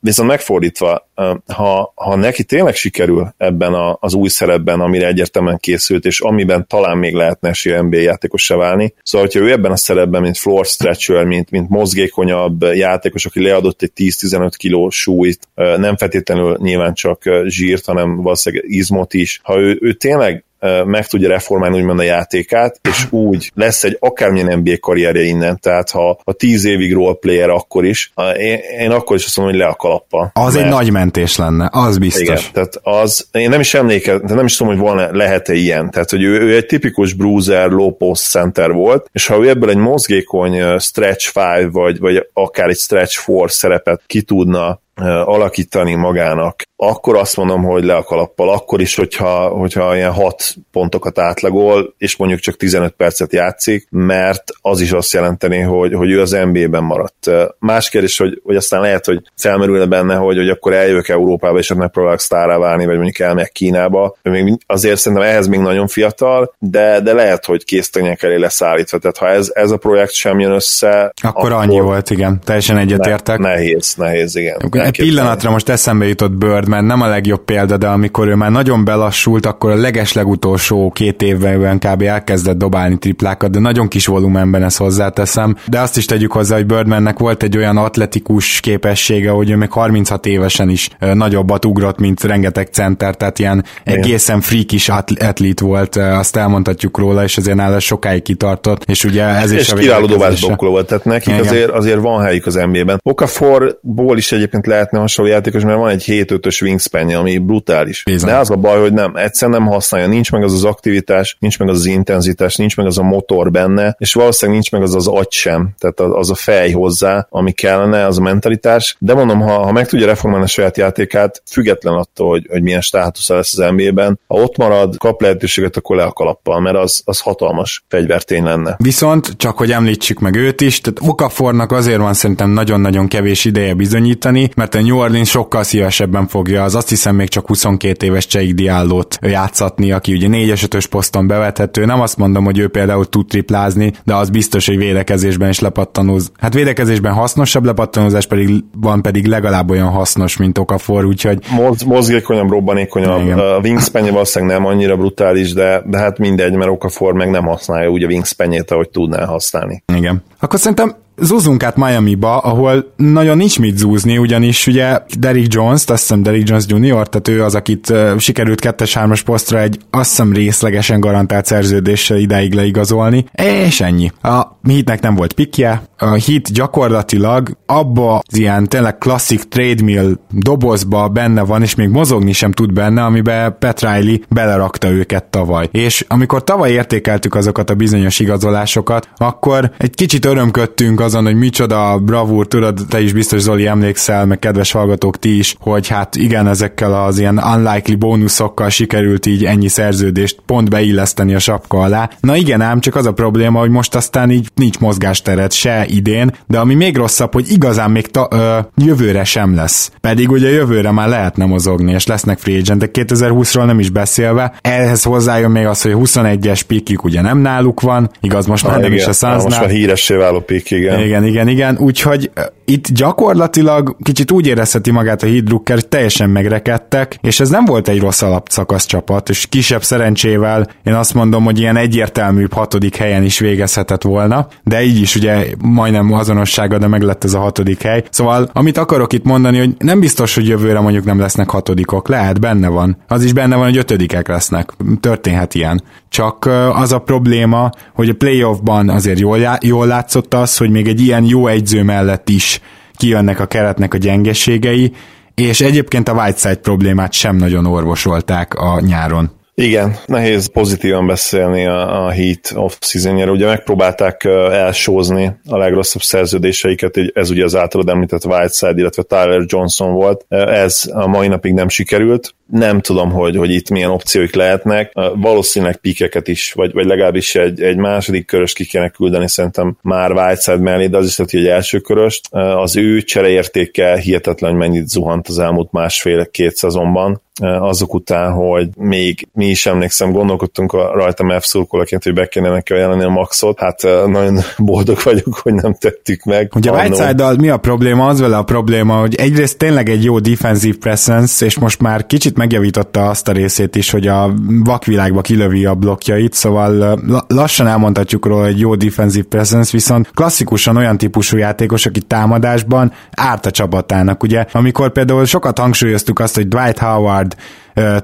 Viszont megfordítva, ha, ha neki tényleg sikerül ebben a, az új szerepben, amire egyértelműen készült, és amiben talán még lehetne esélye NBA játékossá válni, szóval, hogyha ő ebben a szerepben, mint floor stretcher, mint, mint mozgékonyabb játékos, aki leadott egy 10-15 kiló súlyt, nem feltétlenül nyilván csak zsírt, hanem valószínűleg izmot is. Ha ő, ő tényleg meg tudja reformálni úgymond a játékát, és úgy lesz egy akármilyen NBA karrierje innen, tehát ha a tíz évig roleplayer akkor is, én, én akkor is azt mondom, hogy le a kalappal.
Az mert... egy nagy mentés lenne, az biztos. Igen,
tehát az, én nem is emlékezem, nem is tudom, hogy volna, lehet-e ilyen, tehát hogy ő, ő egy tipikus bruiser, low post center volt, és ha ő ebből egy mozgékony stretch five, vagy, vagy akár egy stretch four szerepet ki tudna alakítani magának, akkor azt mondom, hogy le a kalappal, akkor is, hogyha, hogyha ilyen 6 pontokat átlagol, és mondjuk csak 15 percet játszik, mert az is azt jelenteni, hogy, hogy ő az NBA-ben maradt. Más kérdés, hogy, hogy aztán lehet, hogy felmerülne benne, hogy, hogy akkor eljövök Európába, és megpróbálok sztárá válni, vagy mondjuk elmegyek Kínába. Még azért szerintem ehhez még nagyon fiatal, de, de lehet, hogy késztények elé lesz állítva. Tehát ha ez, ez a projekt sem jön össze,
akkor, akkor annyi volt, igen. Teljesen egyetértek.
Ne, nehéz, nehéz, igen
egy pillanatra most eszembe jutott Birdman, nem a legjobb példa, de amikor ő már nagyon belassult, akkor a legeslegutolsó két évben kb. elkezdett dobálni triplákat, de nagyon kis volumenben ezt hozzáteszem. De azt is tegyük hozzá, hogy Birdmannek volt egy olyan atletikus képessége, hogy ő még 36 évesen is nagyobbat ugrott, mint rengeteg center, tehát ilyen egészen freakis atlit volt, azt elmondhatjuk róla, és ezért nála sokáig kitartott, és ugye ez és
is a kiváló dobásdokkoló volt, tehát nekik azért, azért van helyük az NBA-ben. Okaforból is egyébként lehetne hasonló játékos, mert van egy 7-5-ös wingspan ami brutális. Bizony. De az a baj, hogy nem, egyszerűen nem használja, nincs meg az az aktivitás, nincs meg az az intenzitás, nincs meg az a motor benne, és valószínűleg nincs meg az az agy sem, tehát az a fej hozzá, ami kellene, az a mentalitás. De mondom, ha, ha meg tudja reformálni a saját játékát, független attól, hogy, hogy milyen státusza lesz az NBA-ben, ha ott marad, kap lehetőséget, akkor le a kalappal, mert az, az hatalmas fegyvertény lenne.
Viszont, csak hogy említsük meg őt is, tehát Okafornak azért van szerintem nagyon-nagyon kevés ideje bizonyítani, mert a New Orleans sokkal szívesebben fogja az azt hiszem még csak 22 éves Cseik Diállót játszatni, aki ugye 4-es 5 poszton bevethető. Nem azt mondom, hogy ő például tud triplázni, de az biztos, hogy védekezésben is lepattanóz. Hát védekezésben hasznosabb lepattanózás pedig van pedig legalább olyan hasznos, mint Okafor, úgyhogy...
Moz, mozgékonyabb, robbanékonyabb. Igen. A wingspan valószínűleg nem annyira brutális, de, de hát mindegy, mert Okafor meg nem használja úgy a wingspan ahogy tudná használni.
Igen. Akkor szerintem zúzunk át Miami-ba, ahol nagyon nincs mit zúzni, ugyanis ugye Derrick Jones, azt hiszem Derrick Jones Jr., tehát ő az, akit sikerült kettes-hármas posztra egy azt hiszem részlegesen garantált szerződéssel ideig leigazolni, és ennyi. A hitnek nem volt pikje, a hit gyakorlatilag abba az ilyen tényleg klasszik trade mill dobozba benne van, és még mozogni sem tud benne, amiben Pat Riley belerakta őket tavaly. És amikor tavaly értékeltük azokat a bizonyos igazolásokat, akkor egy kicsit örömködtünk azon, hogy micsoda bravúr, tudod, te is biztos Zoli emlékszel, meg kedves hallgatók ti is, hogy hát igen, ezekkel az ilyen unlikely bónuszokkal sikerült így ennyi szerződést pont beilleszteni a sapka alá. Na igen ám, csak az a probléma, hogy most aztán így nincs mozgásteret se idén, de ami még rosszabb, hogy igazán még ta, ö, jövőre sem lesz. Pedig ugye jövőre már lehetne mozogni, és lesznek free agentek 2020-ról nem is beszélve. Ehhez hozzájön még az, hogy 21-es pikik ugye nem náluk van, igaz, most már nem is a Sunsnál. Most
már híressé váló pik, igen.
Igen, igen, igen, úgyhogy itt gyakorlatilag kicsit úgy érezheti magát a Hidrucker, hogy teljesen megrekedtek, és ez nem volt egy rossz alapszakasz csapat, és kisebb szerencsével én azt mondom, hogy ilyen egyértelműbb hatodik helyen is végezhetett volna, de így is ugye majdnem azonossága, de meg lett ez a hatodik hely. Szóval amit akarok itt mondani, hogy nem biztos, hogy jövőre mondjuk nem lesznek hatodikok, lehet, benne van. Az is benne van, hogy ötödikek lesznek. Történhet ilyen. Csak az a probléma, hogy a playoffban azért jól, jól látszott az, hogy még egy ilyen jó egyző mellett is kijönnek a keretnek a gyengeségei, és egyébként a Whiteside problémát sem nagyon orvosolták a nyáron.
Igen, nehéz pozitívan beszélni a, a Heat off season Ugye megpróbálták elsózni a legrosszabb szerződéseiket, ez ugye az általad említett Whiteside, illetve Tyler Johnson volt. Ez a mai napig nem sikerült nem tudom, hogy, hogy itt milyen opcióik lehetnek. Valószínűleg pikeket is, vagy, vagy legalábbis egy, egy második körös ki kéne küldeni szerintem már Whiteside mellé, de az is lehet, hogy egy első köröst. Az ő csereértéke hihetetlen, hogy mennyit zuhant az elmúlt másfél-két szezonban azok után, hogy még mi is emlékszem, gondolkodtunk a rajta F szurkolaként, hogy be kéne neki ajánlani a maxot, hát nagyon <laughs> boldog vagyok, hogy nem tettük meg.
Ugye whiteside mi a probléma? Az vele a probléma, hogy egyrészt tényleg egy jó defensive presence, és most már kicsit megjavította azt a részét is, hogy a vakvilágba kilövi a blokkjait, szóval lassan elmondhatjuk róla egy jó defensive presence, viszont klasszikusan olyan típusú játékos, aki támadásban árt a csapatának, ugye, amikor például sokat hangsúlyoztuk azt, hogy Dwight Howard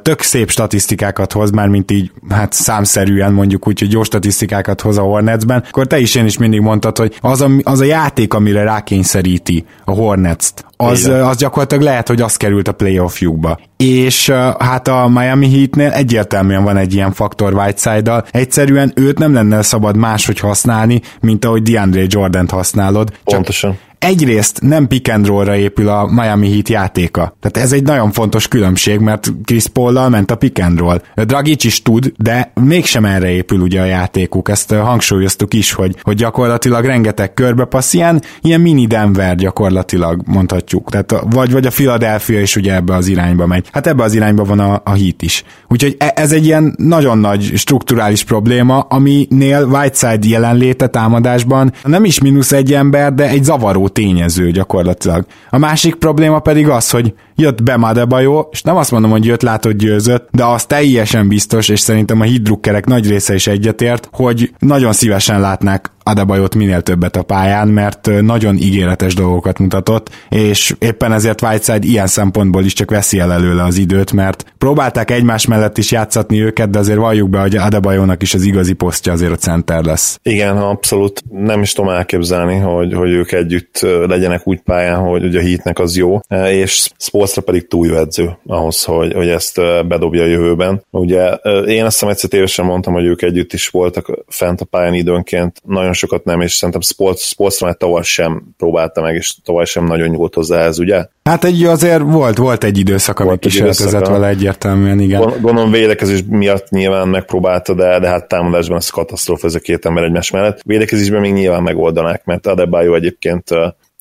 tök szép statisztikákat hoz, már mint így, hát számszerűen mondjuk úgy, hogy jó statisztikákat hoz a Hornetsben, akkor te is én is mindig mondtad, hogy az a, az a játék, amire rákényszeríti a Hornets-t, az, az gyakorlatilag lehet, hogy az került a playoffjukba. És hát a Miami Heatnél egyértelműen van egy ilyen faktor Whiteside-dal. Egyszerűen őt nem lenne szabad máshogy használni, mint ahogy DeAndre Jordan-t használod.
Pontosan
egyrészt nem pick and roll-ra épül a Miami Heat játéka. Tehát ez egy nagyon fontos különbség, mert Chris paul ment a pick and roll. Dragic is tud, de mégsem erre épül ugye a játékuk. Ezt hangsúlyoztuk is, hogy, hogy gyakorlatilag rengeteg körbepassz, ilyen, ilyen mini Denver gyakorlatilag mondhatjuk. Tehát vagy, vagy a Philadelphia is ugye ebbe az irányba megy. Hát ebbe az irányba van a, a Heat is. Úgyhogy e, ez egy ilyen nagyon nagy strukturális probléma, aminél Whiteside jelenléte támadásban nem is mínusz egy ember, de egy zavaró tényező gyakorlatilag. A másik probléma pedig az, hogy jött be Madebajo, és nem azt mondom, hogy jött, látott, győzött, de az teljesen biztos, és szerintem a hídrukkerek nagy része is egyetért, hogy nagyon szívesen látnák Adabajot minél többet a pályán, mert nagyon ígéretes dolgokat mutatott, és éppen ezért Whiteside ilyen szempontból is csak veszi el előle az időt, mert próbálták egymás mellett is játszatni őket, de azért valljuk be, hogy Adebayonak is az igazi posztja azért a center lesz.
Igen, abszolút nem is tudom elképzelni, hogy, hogy ők együtt legyenek úgy pályán, hogy ugye a hitnek az jó, és Spolstra pedig túl edző ahhoz, hogy, hogy ezt bedobja a jövőben. Ugye én azt hiszem egyszer tévesen mondtam, hogy ők együtt is voltak fent a pályán időnként, nagyon nagyon sokat nem, és szerintem Sports, Sportsra már tavaly sem próbálta meg, és tavaly sem nagyon nyúlt hozzá ez, ugye?
Hát egy azért volt, volt egy időszak, ami kísérletezett vele egyértelműen, igen.
Gondolom védekezés miatt nyilván megpróbálta, de, de hát támadásban ez katasztrófa ez a két ember egymás mellett. Védekezésben még nyilván megoldanák, mert Adebayo egyébként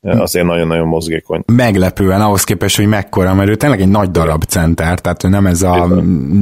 azért nagyon-nagyon mozgékony.
Meglepően ahhoz képest, hogy mekkora, mert ő tényleg egy nagy darab center, tehát ő nem ez a,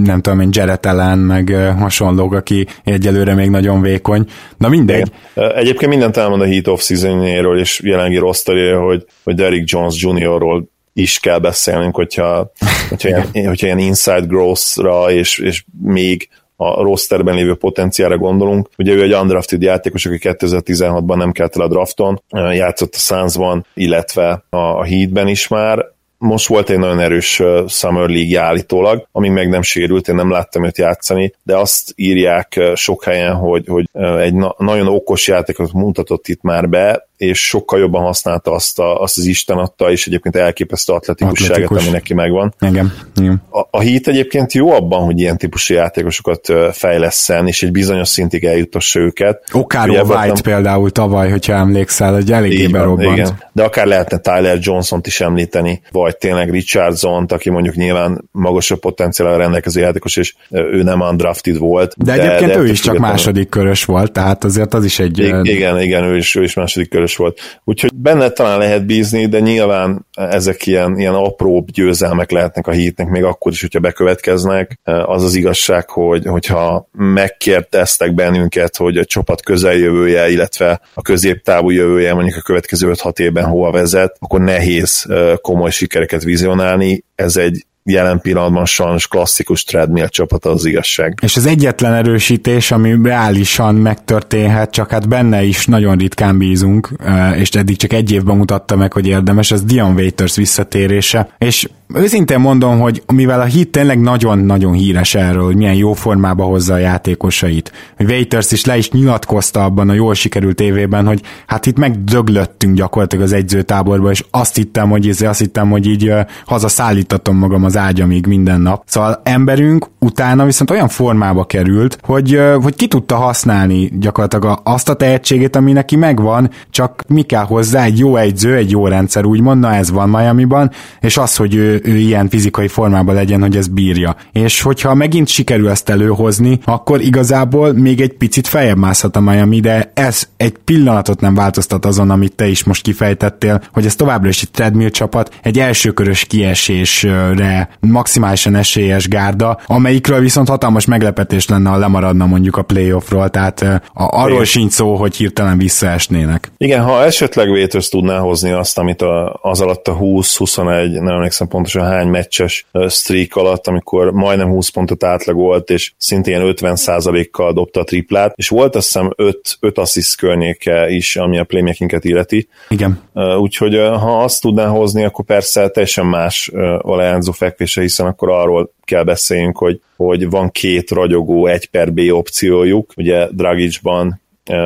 nem tudom én, Jared Allen, meg hasonlók, aki egyelőre még nagyon vékony. Na mindegy.
Igen. Egyébként mindent elmond a Heat of season és jelenlegi rosterje, hogy, hogy Derrick Jones Jr.-ról is kell beszélnünk, hogyha, hogyha, <laughs> ilyen, hogyha ilyen inside growth-ra és, és még a rosterben lévő potenciára gondolunk. Ugye ő egy undrafted játékos, aki 2016-ban nem kelt el a drafton, játszott a Sunsban, illetve a Heatben is már, most volt egy nagyon erős Summer League állítólag, amíg meg nem sérült, én nem láttam őt játszani, de azt írják sok helyen, hogy, hogy egy na- nagyon okos játékot mutatott itt már be, és sokkal jobban használta azt, a, azt az Isten adta, és egyébként elképesztő atletikusságot, Atletikus. ami neki megvan.
Igen. Igen.
A, a hit egyébként jó abban, hogy ilyen típusú játékosokat fejleszten, és egy bizonyos szintig eljutassa őket.
Okár White nem... például tavaly, hogyha emlékszel, hogy eléggé berobbant. Igen.
De akár lehetne Tyler Johnson-t is említeni, vagy tényleg richardson aki mondjuk nyilván magasabb potenciállal rendelkező játékos, és ő nem undrafted volt.
De, de egyébként de ő is csak második körös volt, tehát azért az is egy...
Igen, igen, ő is, ő is második körös volt. Úgyhogy benne talán lehet bízni, de nyilván ezek ilyen, ilyen apró győzelmek lehetnek a hitnek, még akkor is, hogyha bekövetkeznek. Az az igazság, hogy, hogyha megkérdeztek bennünket, hogy a csapat közeljövője, illetve a középtávú jövője mondjuk a következő 5-6 évben hova vezet, akkor nehéz komoly sikereket vizionálni. Ez egy jelen pillanatban sajnos klasszikus treadmill csapat az igazság.
És az egyetlen erősítés, ami reálisan megtörténhet, csak hát benne is nagyon ritkán bízunk, és eddig csak egy évben mutatta meg, hogy érdemes, az Dion Waiters visszatérése. És őszintén mondom, hogy mivel a hit tényleg nagyon-nagyon híres erről, hogy milyen jó formába hozza a játékosait. Waiters is le is nyilatkozta abban a jól sikerült évében, hogy hát itt megdöglöttünk gyakorlatilag az egyzőtáborba, és azt hittem, hogy, izé, azt hittem, hogy így hazaszállítatom magam az ágyamig minden nap. Szóval emberünk utána viszont olyan formába került, hogy, hogy ki tudta használni gyakorlatilag azt a tehetségét, ami neki megvan, csak mi kell hozzá egy jó egyző, egy jó rendszer, úgymond, na ez van Miami-ban, és az, hogy ő, ő ilyen fizikai formában legyen, hogy ez bírja. És hogyha megint sikerül ezt előhozni, akkor igazából még egy picit feljebb mászhat a Miami, de ez egy pillanatot nem változtat azon, amit te is most kifejtettél, hogy ez továbbra is egy treadmill csapat, egy elsőkörös kiesésre maximálisan esélyes gárda, amelyikről viszont hatalmas meglepetés lenne, ha lemaradna mondjuk a playoffról, tehát a, arról sincs szó, hogy hirtelen visszaesnének.
Igen, ha esetleg Vétős tudná hozni azt, amit a, az alatt a 20-21, nem emlékszem pontosan hány meccses streak alatt, amikor majdnem 20 pontot átlagolt, és szintén 50%-kal dobta a triplát, és volt azt hiszem 5, 5 assist környéke is, ami a playmakinget illeti.
Igen.
Úgyhogy ha azt tudná hozni, akkor persze teljesen más a Leánzó fekvése, hiszen akkor arról kell beszéljünk, hogy, hogy van két ragyogó egy per B opciójuk, ugye Dragicsban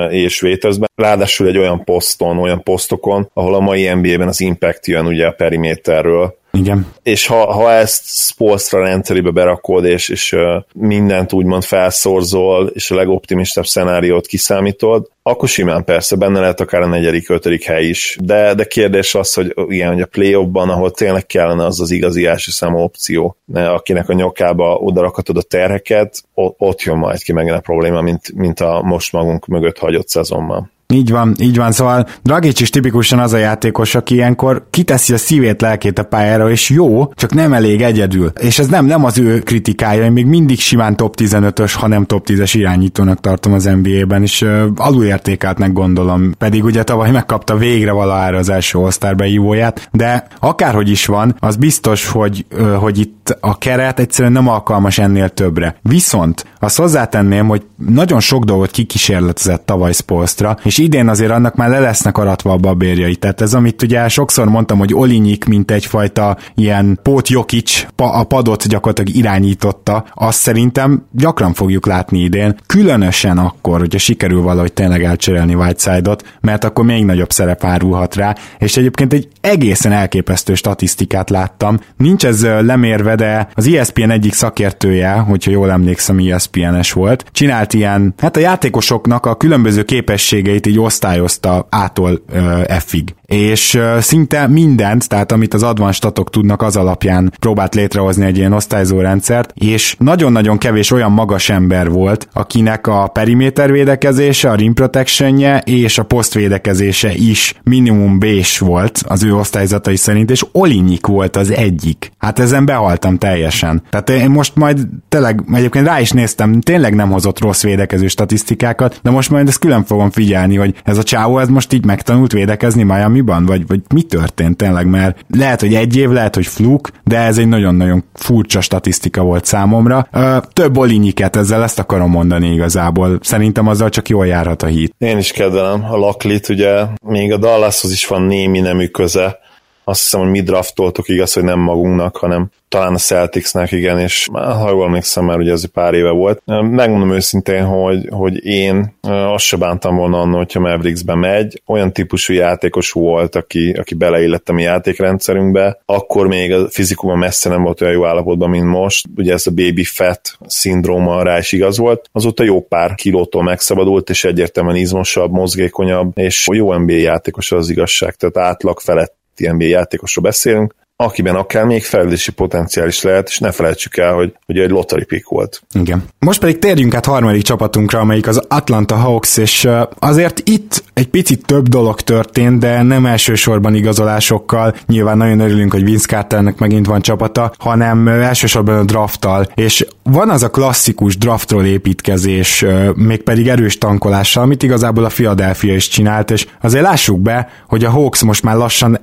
és Waitersben. Ráadásul egy olyan poszton, olyan posztokon, ahol a mai NBA-ben az impact jön ugye a periméterről,
igen.
És ha, ha ezt Spolstra rendszerébe berakod, és, és mindent úgymond felszorzol, és a legoptimistább szenáriót kiszámítod, akkor simán persze benne lehet akár a negyedik, ötödik hely is. De, de kérdés az, hogy igen, hogy a play-offban, ahol tényleg kellene az az igazi első számú opció, akinek a nyakába odarakatod a terheket, ott jön majd ki megint a probléma, mint, mint a most magunk mögött hagyott szezonban.
Így van, így van, szóval Dragic is tipikusan az a játékos, aki ilyenkor kiteszi a szívét, lelkét a pályára, és jó, csak nem elég egyedül. És ez nem, nem az ő kritikája, én még mindig simán top 15-ös, ha nem top 10-es irányítónak tartom az NBA-ben, és uh, alulértékeltnek gondolom, pedig ugye tavaly megkapta végre valahára az első osztár beívóját, de akárhogy is van, az biztos, hogy, uh, hogy itt a keret egyszerűen nem alkalmas ennél többre. Viszont azt hozzátenném, hogy nagyon sok dolgot kikísérletezett tavaly Spolstra, és idén azért annak már le lesznek aratva a babérjai. Tehát ez, amit ugye sokszor mondtam, hogy Olinyik, mint egyfajta ilyen Pót Jokic a padot gyakorlatilag irányította, azt szerintem gyakran fogjuk látni idén, különösen akkor, hogyha sikerül valahogy tényleg elcserélni Whiteside-ot, mert akkor még nagyobb szerep árulhat rá, és egyébként egy egészen elképesztő statisztikát láttam. Nincs ez lemérve, de az ESPN egyik szakértője, hogyha jól emlékszem, ESPN-es volt, csinált ilyen, hát a játékosoknak a különböző képességeit így osztályozta A-tól F-ig és szinte mindent, tehát amit az advanced statok tudnak, az alapján próbált létrehozni egy ilyen osztályzó rendszert, és nagyon-nagyon kevés olyan magas ember volt, akinek a periméter védekezése, a rim protectionje és a posztvédekezése is minimum b volt az ő osztályzatai szerint, és Olinyik volt az egyik. Hát ezen behaltam teljesen. Tehát én most majd tényleg, egyébként rá is néztem, tényleg nem hozott rossz védekező statisztikákat, de most majd ezt külön fogom figyelni, hogy ez a csávó ez most így megtanult védekezni Miami Miami-ban, vagy, vagy mi történt tényleg, mert lehet, hogy egy év, lehet, hogy fluk, de ez egy nagyon-nagyon furcsa statisztika volt számomra. Több olinyiket ezzel ezt akarom mondani igazából. Szerintem azzal csak jól járhat a hit.
Én is kedvelem a Laklit, ugye még a Dallashoz is van némi nemű köze, azt hiszem, hogy mi draftoltuk, igaz, hogy nem magunknak, hanem talán a Celticsnek, igen, és ha jól emlékszem, már ugye ez pár éve volt. Megmondom őszintén, hogy, hogy én azt se bántam volna annak, hogyha Mavericksbe megy. Olyan típusú játékos volt, aki, aki beleillett a mi játékrendszerünkbe, akkor még a fizikuma messze nem volt olyan jó állapotban, mint most. Ugye ez a baby fat szindróma rá is igaz volt. Azóta jó pár kilótól megszabadult, és egyértelműen izmosabb, mozgékonyabb, és jó NBA játékos az igazság, tehát átlag felett NBA játékosról beszélünk, akiben akár még fejlődési potenciál is lehet, és ne felejtsük el, hogy, hogy egy lottery pick volt.
Igen. Most pedig térjünk át harmadik csapatunkra, amelyik az Atlanta Hawks, és azért itt egy picit több dolog történt, de nem elsősorban igazolásokkal. Nyilván nagyon örülünk, hogy Vince Carternek megint van csapata, hanem elsősorban a drafttal. És van az a klasszikus draftról építkezés, mégpedig erős tankolással, amit igazából a Philadelphia is csinált, és azért lássuk be, hogy a Hawks most már lassan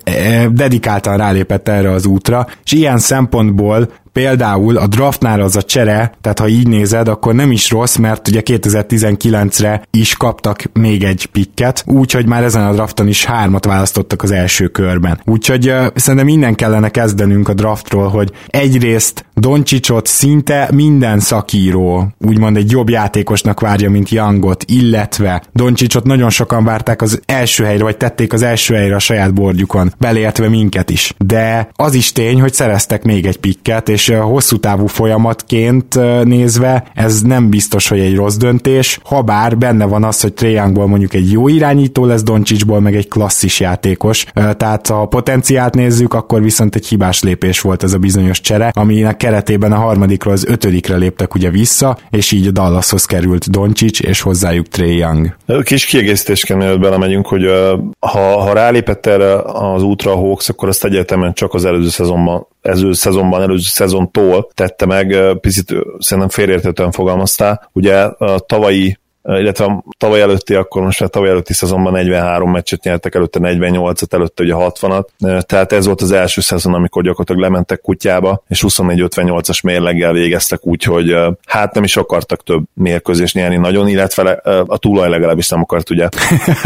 dedikáltan rálépett erre az útra, és ilyen szempontból például a draftnál az a csere, tehát ha így nézed, akkor nem is rossz, mert ugye 2019-re is kaptak még egy pikket, úgyhogy már ezen a drafton is hármat választottak az első körben. Úgyhogy uh, szerintem innen kellene kezdenünk a draftról, hogy egyrészt Doncsicsot szinte minden szakíró úgymond egy jobb játékosnak várja, mint Youngot, illetve Doncsicsot nagyon sokan várták az első helyre, vagy tették az első helyre a saját bordjukon, beleértve minket is. De az is tény, hogy szereztek még egy pikket, és és hosszú távú folyamatként nézve ez nem biztos, hogy egy rossz döntés, ha bár benne van az, hogy Triangból mondjuk egy jó irányító lesz Doncsicsból, meg egy klasszis játékos, tehát ha a potenciált nézzük, akkor viszont egy hibás lépés volt ez a bizonyos csere, aminek keretében a harmadikról az ötödikre léptek ugye vissza, és így a Dallashoz került Doncsics, és hozzájuk Trey Young.
Kis kiegészítésként mielőtt belemegyünk, hogy ha, ha rálépett erre az útra a Hawks, akkor azt egyértelműen csak az előző szezonban előző szezonban, előző szezontól tette meg, picit szerintem félértetően fogalmaztál. Ugye a tavalyi illetve a tavaly előtti, akkor most már tavaly előtti szezonban 43 meccset nyertek, előtte 48-at, előtte ugye 60-at, tehát ez volt az első szezon, amikor gyakorlatilag lementek kutyába, és 24-58-as mérleggel végeztek úgy, hogy hát nem is akartak több mérkőzést nyerni nagyon, illetve a túlaj legalábbis nem akart, ugye.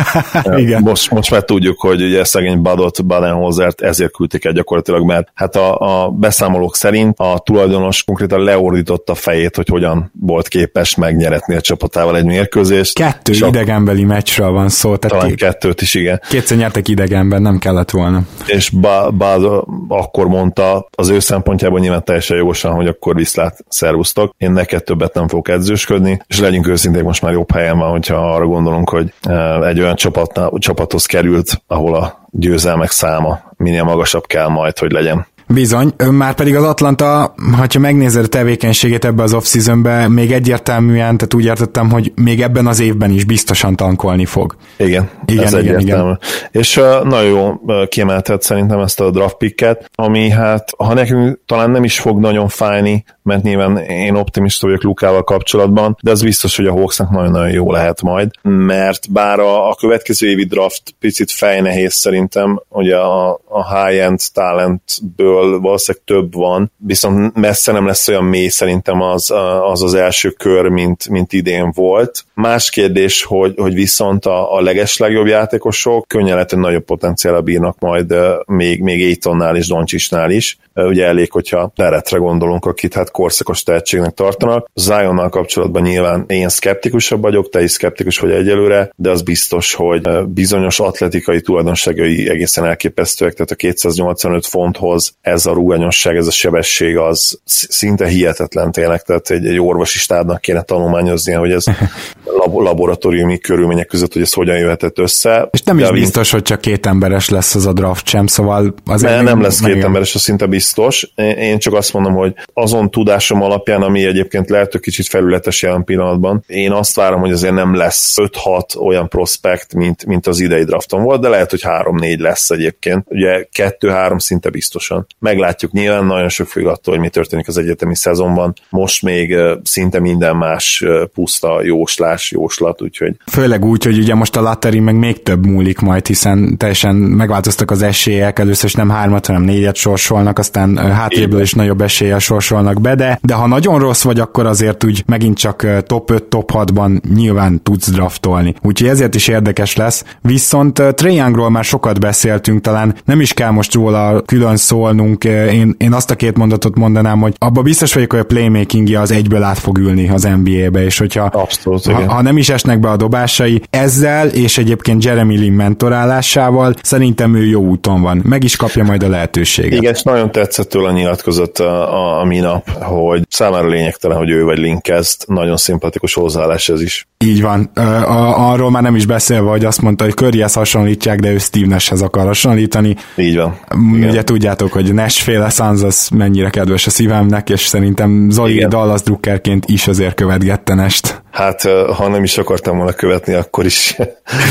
<laughs> Igen. Most, most már tudjuk, hogy ugye szegény Badot, Badenholzert ezért küldték el gyakorlatilag, mert hát a, a beszámolók szerint a tulajdonos konkrétan leordította a fejét, hogy hogyan volt képes megnyeretni a csapatával egy mérkőzést.
Kettő Sok... idegenbeli meccsről van szó.
Tehát Talán kettőt is, igen.
Kétszer nyertek idegenben, nem kellett volna.
És Bád akkor mondta az ő szempontjából nyilván teljesen jogosan, hogy akkor viszlát szervusztok. Én neked többet nem fogok edzősködni, és legyünk őszinték, most már jobb helyen van, hogyha arra gondolunk, hogy eh, egy olyan csapatnál, csapathoz került, ahol a győzelmek száma minél magasabb kell majd, hogy legyen.
Bizony, már pedig az Atlanta, ha megnézed a tevékenységét ebbe az off-seasonbe, még egyértelműen, tehát úgy értettem, hogy még ebben az évben is biztosan tankolni fog.
Igen, igen, ez igen, igen. És uh, nagyon jó kiemelted szerintem ezt a draft picket, ami hát, ha nekünk talán nem is fog nagyon fájni, mert nyilván én optimista vagyok Lukával kapcsolatban, de az biztos, hogy a Hawksnak nagyon-nagyon jó lehet majd, mert bár a, a következő évi draft picit fejnehéz szerintem, ugye a, a high-end talentből valószínűleg több van, viszont messze nem lesz olyan mély szerintem az az, az első kör, mint, mint idén volt. Más kérdés, hogy, hogy viszont a, a legeslegjobb játékosok könnyen lehet, hogy nagyobb potenciára bírnak majd még, még Aitonnál és Doncsisnál is. Ugye elég, hogyha Teretre gondolunk, akit hát korszakos tehetségnek tartanak. Zionnal kapcsolatban nyilván én szkeptikusabb vagyok, te is szkeptikus vagy egyelőre, de az biztos, hogy bizonyos atletikai tulajdonságai egészen elképesztőek, tehát a 285 fonthoz ez a ruganyosság, ez a sebesség az szinte hihetetlen tényleg, tehát egy, egy orvosi stábnak kéne tanulmányoznia, hogy ez <laughs> lab- laboratóriumi körülmények között, hogy ez hogyan jöhetett össze.
És nem is biztos, hogy csak két emberes lesz az a draft sem, szóval
azért... Ne, nem lesz két emberes, az szinte biztos. Én csak azt mondom, hogy azon tudásom alapján, ami egyébként lehet, hogy kicsit felületes jelen pillanatban, én azt várom, hogy azért nem lesz 5-6 olyan prospekt, mint, mint az idei drafton volt, de lehet, hogy 3-4 lesz egyébként. Ugye 2-3 szinte biztosan. Meglátjuk nyilván, nagyon sok függ attól, hogy mi történik az egyetemi szezonban. Most még szinte minden más puszta jóslás, jóslat, úgyhogy...
Főleg úgy, hogy ugye most a Latteri meg még több múlik majd, hiszen teljesen megváltoztak az esélyek, először is nem hármat, hanem négyet sorsolnak, aztán hátréből is nagyobb eséllyel sorsolnak be, de, de ha nagyon rossz vagy, akkor azért úgy megint csak top 5, top 6-ban nyilván tudsz draftolni. Úgyhogy ezért is érdekes lesz. Viszont Triangról már sokat beszéltünk, talán nem is kell most róla külön szólnunk. Én, én azt a két mondatot mondanám, hogy abba biztos vagyok, hogy a playmakingja az egyből át fog ülni az NBA-be, és hogyha
Abszolút,
ha, ha, nem is esnek be a dobásai, ezzel és egyébként Jeremy Lin mentorálásával szerintem ő jó úton van. Meg is kapja majd a lehetőséget.
Igen, és nagyon tetszett tőle a nyilatkozat a, a, a minap, hogy számára lényegtelen, hogy ő vagy Lin kezd. Nagyon szimpatikus hozzáállás ez is.
Így van. A, arról már nem is beszélve, hogy azt mondta, hogy Curryhez hasonlítják, de ő Steve Nashhez akar hasonlítani.
Így van.
Igen. Ugye tudjátok, hogy Nash-féle Suns az mennyire kedves a szívemnek, és szerintem Zoli Igen. Dallas Druckerként is azért követgette Nest.
Hát, ha nem is akartam volna követni, akkor is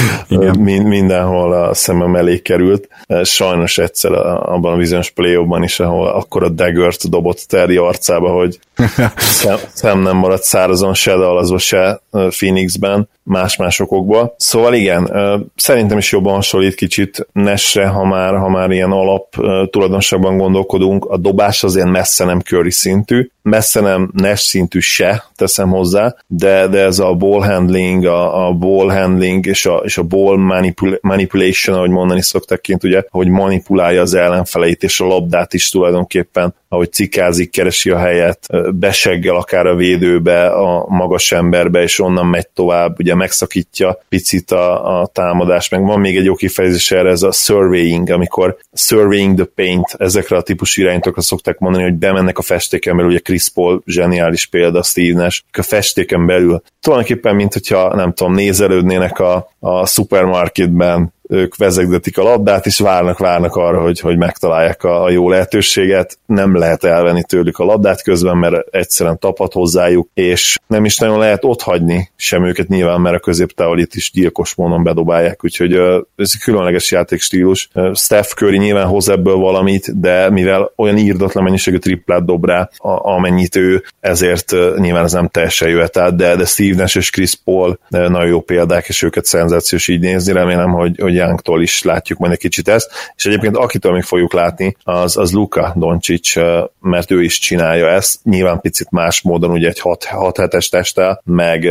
<laughs> mindenhol a szemem elé került. Sajnos egyszer abban a bizonyos play is, ahol akkor a daggert dobott Terry arcába, hogy <laughs> szem, szem nem maradt szárazon se Dallasba, se Phoenixben, más-más okokból. Szóval igen, szerintem is jobban hasonlít kicsit Nesre, ha már, ha már ilyen alap tulajdonságban gondolkodunk. A dobás azért messze nem Curry szintű, messze nem Nash szintű se, teszem hozzá, de, de ez a ball handling, a, a ball handling és a, és a ball manipul- manipulation, ahogy mondani szoktak kint, ugye, hogy manipulálja az ellenfeleit, és a labdát is tulajdonképpen ahogy cikázik, keresi a helyet, beseggel akár a védőbe, a magas emberbe, és onnan megy tovább, ugye megszakítja picit a, a támadás, meg van még egy jó kifejezés erre, ez a surveying, amikor surveying the paint, ezekre a típusú irányítókra szokták mondani, hogy bemennek a festéken belül, ugye Chris Paul zseniális példa, Steve Nash, a festéken belül. Tulajdonképpen, mint hogyha nem tudom, nézelődnének a, a supermarketben ők vezegdetik a labdát, és várnak, várnak arra, hogy, hogy megtalálják a, a jó lehetőséget. Nem lehet elvenni tőlük a labdát közben, mert egyszerűen tapad hozzájuk, és nem is nagyon lehet ott hagyni sem őket nyilván, mert a középtávolit is gyilkos módon bedobálják, úgyhogy ez egy különleges játékstílus. Steph Curry nyilván hoz ebből valamit, de mivel olyan írdatlan mennyiségű triplát dob rá, amennyit ő, ezért nyilván ez nem teljesen jöhet át, de, de Steve Nash és Chris Paul nagyon jó példák, és őket szenzációs így nézni, remélem, hogy, hogy Youngtól is látjuk majd egy kicsit ezt, és egyébként akitől még fogjuk látni, az, az Luka Doncic, mert ő is csinálja ezt, nyilván picit más módon, ugye egy 6 hetes testtel, meg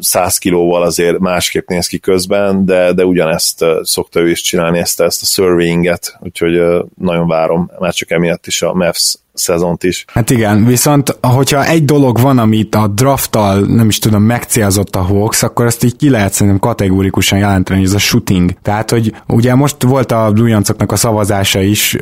100 kilóval azért másképp néz ki közben, de, de ugyanezt szokta ő is csinálni, ezt, ezt a surveyinget, úgyhogy nagyon várom, már csak emiatt is a Mavs szezont is.
Hát igen, viszont hogyha egy dolog van, amit a drafttal, nem is tudom, megcélzott a Hawks, akkor ezt így ki lehet szerintem kategórikusan jelenteni, hogy ez a shooting. Tehát, hogy ugye most volt a Blújancoknak a szavazása is,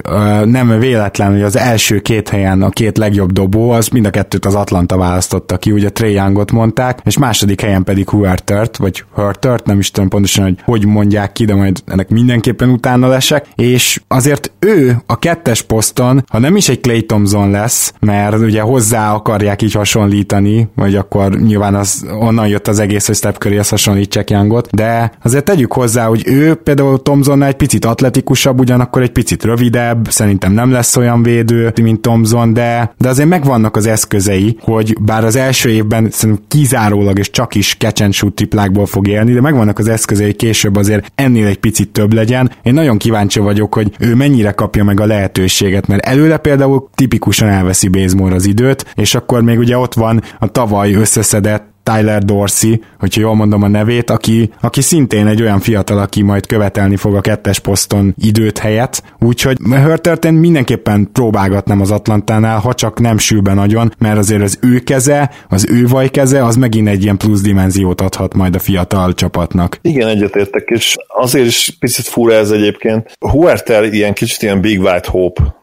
nem véletlen, hogy az első két helyen a két legjobb dobó, az mind a kettőt az Atlanta választotta ki, ugye Trey Youngot mondták, és második helyen pedig Huertert, vagy Hurtert, nem is tudom pontosan, hogy hogy mondják ki, de majd ennek mindenképpen utána lesek, és azért ő a kettes poszton, ha nem is egy Clay Thompson lesz, mert ugye hozzá akarják így hasonlítani, vagy akkor nyilván az onnan jött az egész, hogy Steph Curry hasonlítsák Youngot, de azért tegyük hozzá, hogy ő például Thompsonnál egy picit atletikusabb, ugyanakkor egy picit rövidebb, szerintem nem lesz olyan védő, mint Thompson, de, de azért megvannak az eszközei, hogy bár az első évben szerintem kizárólag és csak is catch and triplákból fog élni, de megvannak az eszközei később azért ennél egy picit több legyen. Én nagyon kíváncsi vagyok, hogy ő mennyire kapja meg a lehetőséget, mert előle például tipikusan elveszi Bazemore az időt, és akkor még ugye ott van a tavaly összeszedett Tyler Dorsey, hogyha jól mondom a nevét, aki, aki szintén egy olyan fiatal, aki majd követelni fog a kettes poszton időt helyet, úgyhogy Hörtert én mindenképpen próbálgatnám az Atlantánál, ha csak nem sül be nagyon, mert azért az ő keze, az ő vaj keze, az megint egy ilyen plusz dimenziót adhat majd a fiatal csapatnak.
Igen, egyetértek, és azért is picit fura ez egyébként. Huerter ilyen kicsit ilyen Big White Hope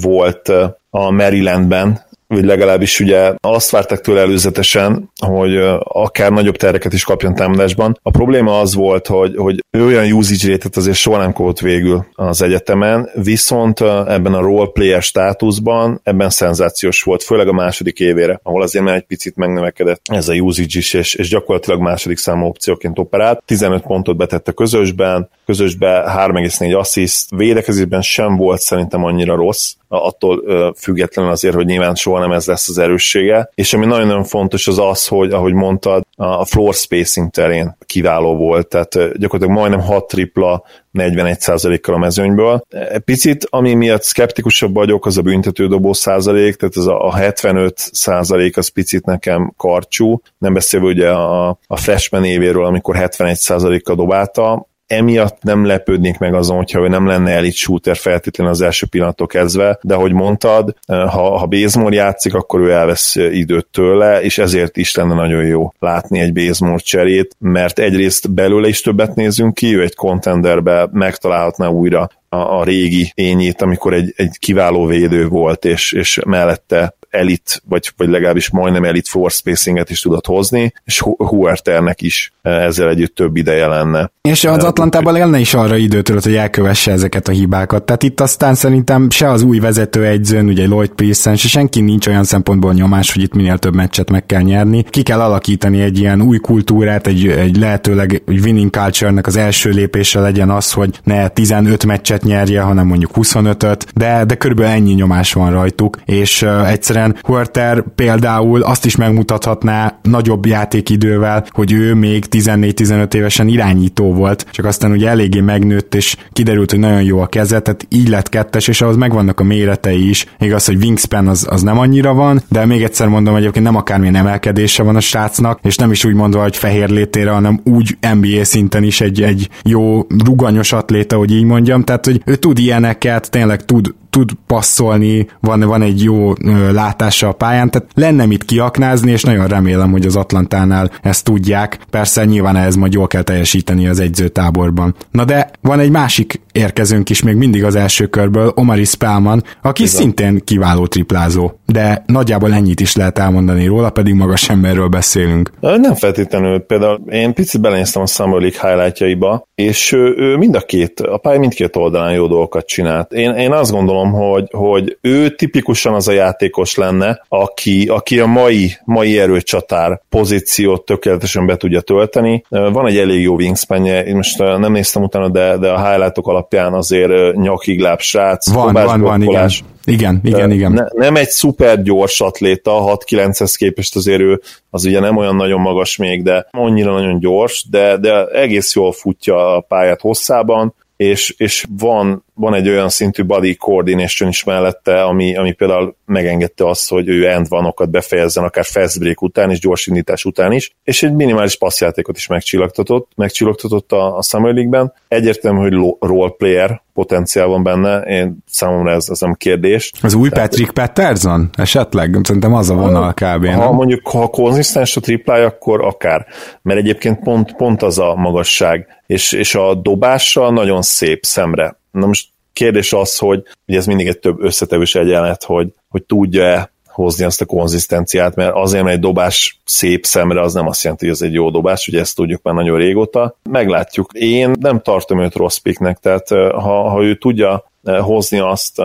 volt a Marylandben, vagy legalábbis ugye azt vártak tőle előzetesen, hogy akár nagyobb tereket is kapjon támadásban. A probléma az volt, hogy, hogy ő olyan usage rate azért soha nem kapott végül az egyetemen, viszont ebben a role player státuszban ebben szenzációs volt, főleg a második évére, ahol azért már egy picit megnövekedett ez a usage is, és, és gyakorlatilag második számú opcióként operált. 15 pontot betett a közösben, közösben 3,4 assziszt, védekezésben sem volt szerintem annyira rossz, attól függetlenül azért, hogy nyilván soha nem ez lesz az erőssége. És ami nagyon-nagyon fontos az az, hogy ahogy mondtad, a floor spacing terén kiváló volt, tehát gyakorlatilag majdnem 6 tripla 41%-kal a mezőnyből. Picit, ami miatt szkeptikusabb vagyok, az a büntetődobó százalék, tehát ez a 75 százalék az picit nekem karcsú, nem beszélve ugye a, a freshman évéről, amikor 71 százalékkal dobálta, emiatt nem lepődnék meg azon, hogyha ő nem lenne elit shooter feltétlenül az első pillanatok kezdve, de ahogy mondtad, eh, ha, ha Bézmor játszik, akkor ő elvesz időt tőle, és ezért is lenne nagyon jó látni egy Bézmor cserét, mert egyrészt belőle is többet nézünk ki, ő egy contenderbe megtalálhatná újra a, a régi ényét, amikor egy, egy kiváló védő volt, és, és mellette elit, vagy, vagy legalábbis majdnem elit force spacinget is tudott hozni, és Huerternek is eh, ezzel együtt több ideje lenne.
És az Atlantában lenne is arra időtől, hogy elkövesse ezeket a hibákat. Tehát itt aztán szerintem se az új vezetőegyzőn, ugye Lloyd Pearson, se senki nincs olyan szempontból nyomás, hogy itt minél több meccset meg kell nyerni. Ki kell alakítani egy ilyen új kultúrát, egy, egy lehetőleg egy winning culture-nek az első lépése legyen az, hogy ne 15 meccset nyerje, hanem mondjuk 25-öt, de, de körülbelül ennyi nyomás van rajtuk, és uh, egyszerűen egyszerűen Huerter például azt is megmutathatná nagyobb játékidővel, hogy ő még 14-15 évesen irányító volt, csak aztán ugye eléggé megnőtt, és kiderült, hogy nagyon jó a keze, tehát így lett kettes, és ahhoz megvannak a méretei is. Igaz, hogy wingspan az, az nem annyira van, de még egyszer mondom, egyébként nem akármilyen emelkedése van a srácnak, és nem is úgy mondva, hogy fehér létére, hanem úgy NBA szinten is egy, egy jó ruganyos atléta, hogy így mondjam, tehát hogy ő tud ilyeneket, tényleg tud tud passzolni, van, van egy jó látása a pályán, tehát lenne mit kiaknázni, és nagyon remélem, hogy az Atlantánál ezt tudják. Persze nyilván ez majd jól kell teljesíteni az egyzőtáborban. Na de van egy másik érkezőnk is még mindig az első körből, Omari Spellman, aki Ez szintén kiváló triplázó, de nagyjából ennyit is lehet elmondani róla, pedig magas emberről beszélünk.
Nem feltétlenül, például én picit belenéztem a Summer League highlightjaiba, és ő, ő mind a két, a pálya mindkét oldalán jó dolgokat csinált. Én, én azt gondolom, hogy, hogy ő tipikusan az a játékos lenne, aki, aki a mai, mai erőcsatár pozíciót tökéletesen be tudja tölteni. Van egy elég jó wingspanje, én most nem néztem utána, de, de a highlightok alapján azért nyakig láb srác,
van, van, van, igen. Igen, igen, igen. Ne,
nem egy szuper gyors atléta, 6-9-hez képest azért ő az ugye nem olyan nagyon magas még, de annyira nagyon gyors, de, de egész jól futja a pályát hosszában, és, és van, van egy olyan szintű body coordination is mellette, ami, ami például megengedte azt, hogy ő end vanokat befejezzen, akár fast break után és gyors indítás után is, és egy minimális passzjátékot is megcsillagtatott, megcsillagtatott a, a Summer League-ben. Egyértelmű, hogy role player, potenciál van benne, én számomra ez, ez nem kérdés.
Az új Tehát, Patrick Patterson esetleg? Szerintem az a vonal kb. Ha
nem? mondjuk, ha konzisztens a triplája, akkor akár. Mert egyébként pont, pont az a magasság, és, és a dobása nagyon szép szemre. Na most kérdés az, hogy ugye ez mindig egy több összetevős egyenlet, hogy, hogy tudja-e hozni azt a konzisztenciát, mert azért, mert egy dobás szép szemre, az nem azt jelenti, hogy ez egy jó dobás, ugye ezt tudjuk már nagyon régóta. Meglátjuk. Én nem tartom őt rossz piknek, tehát ha, ha ő tudja hozni azt,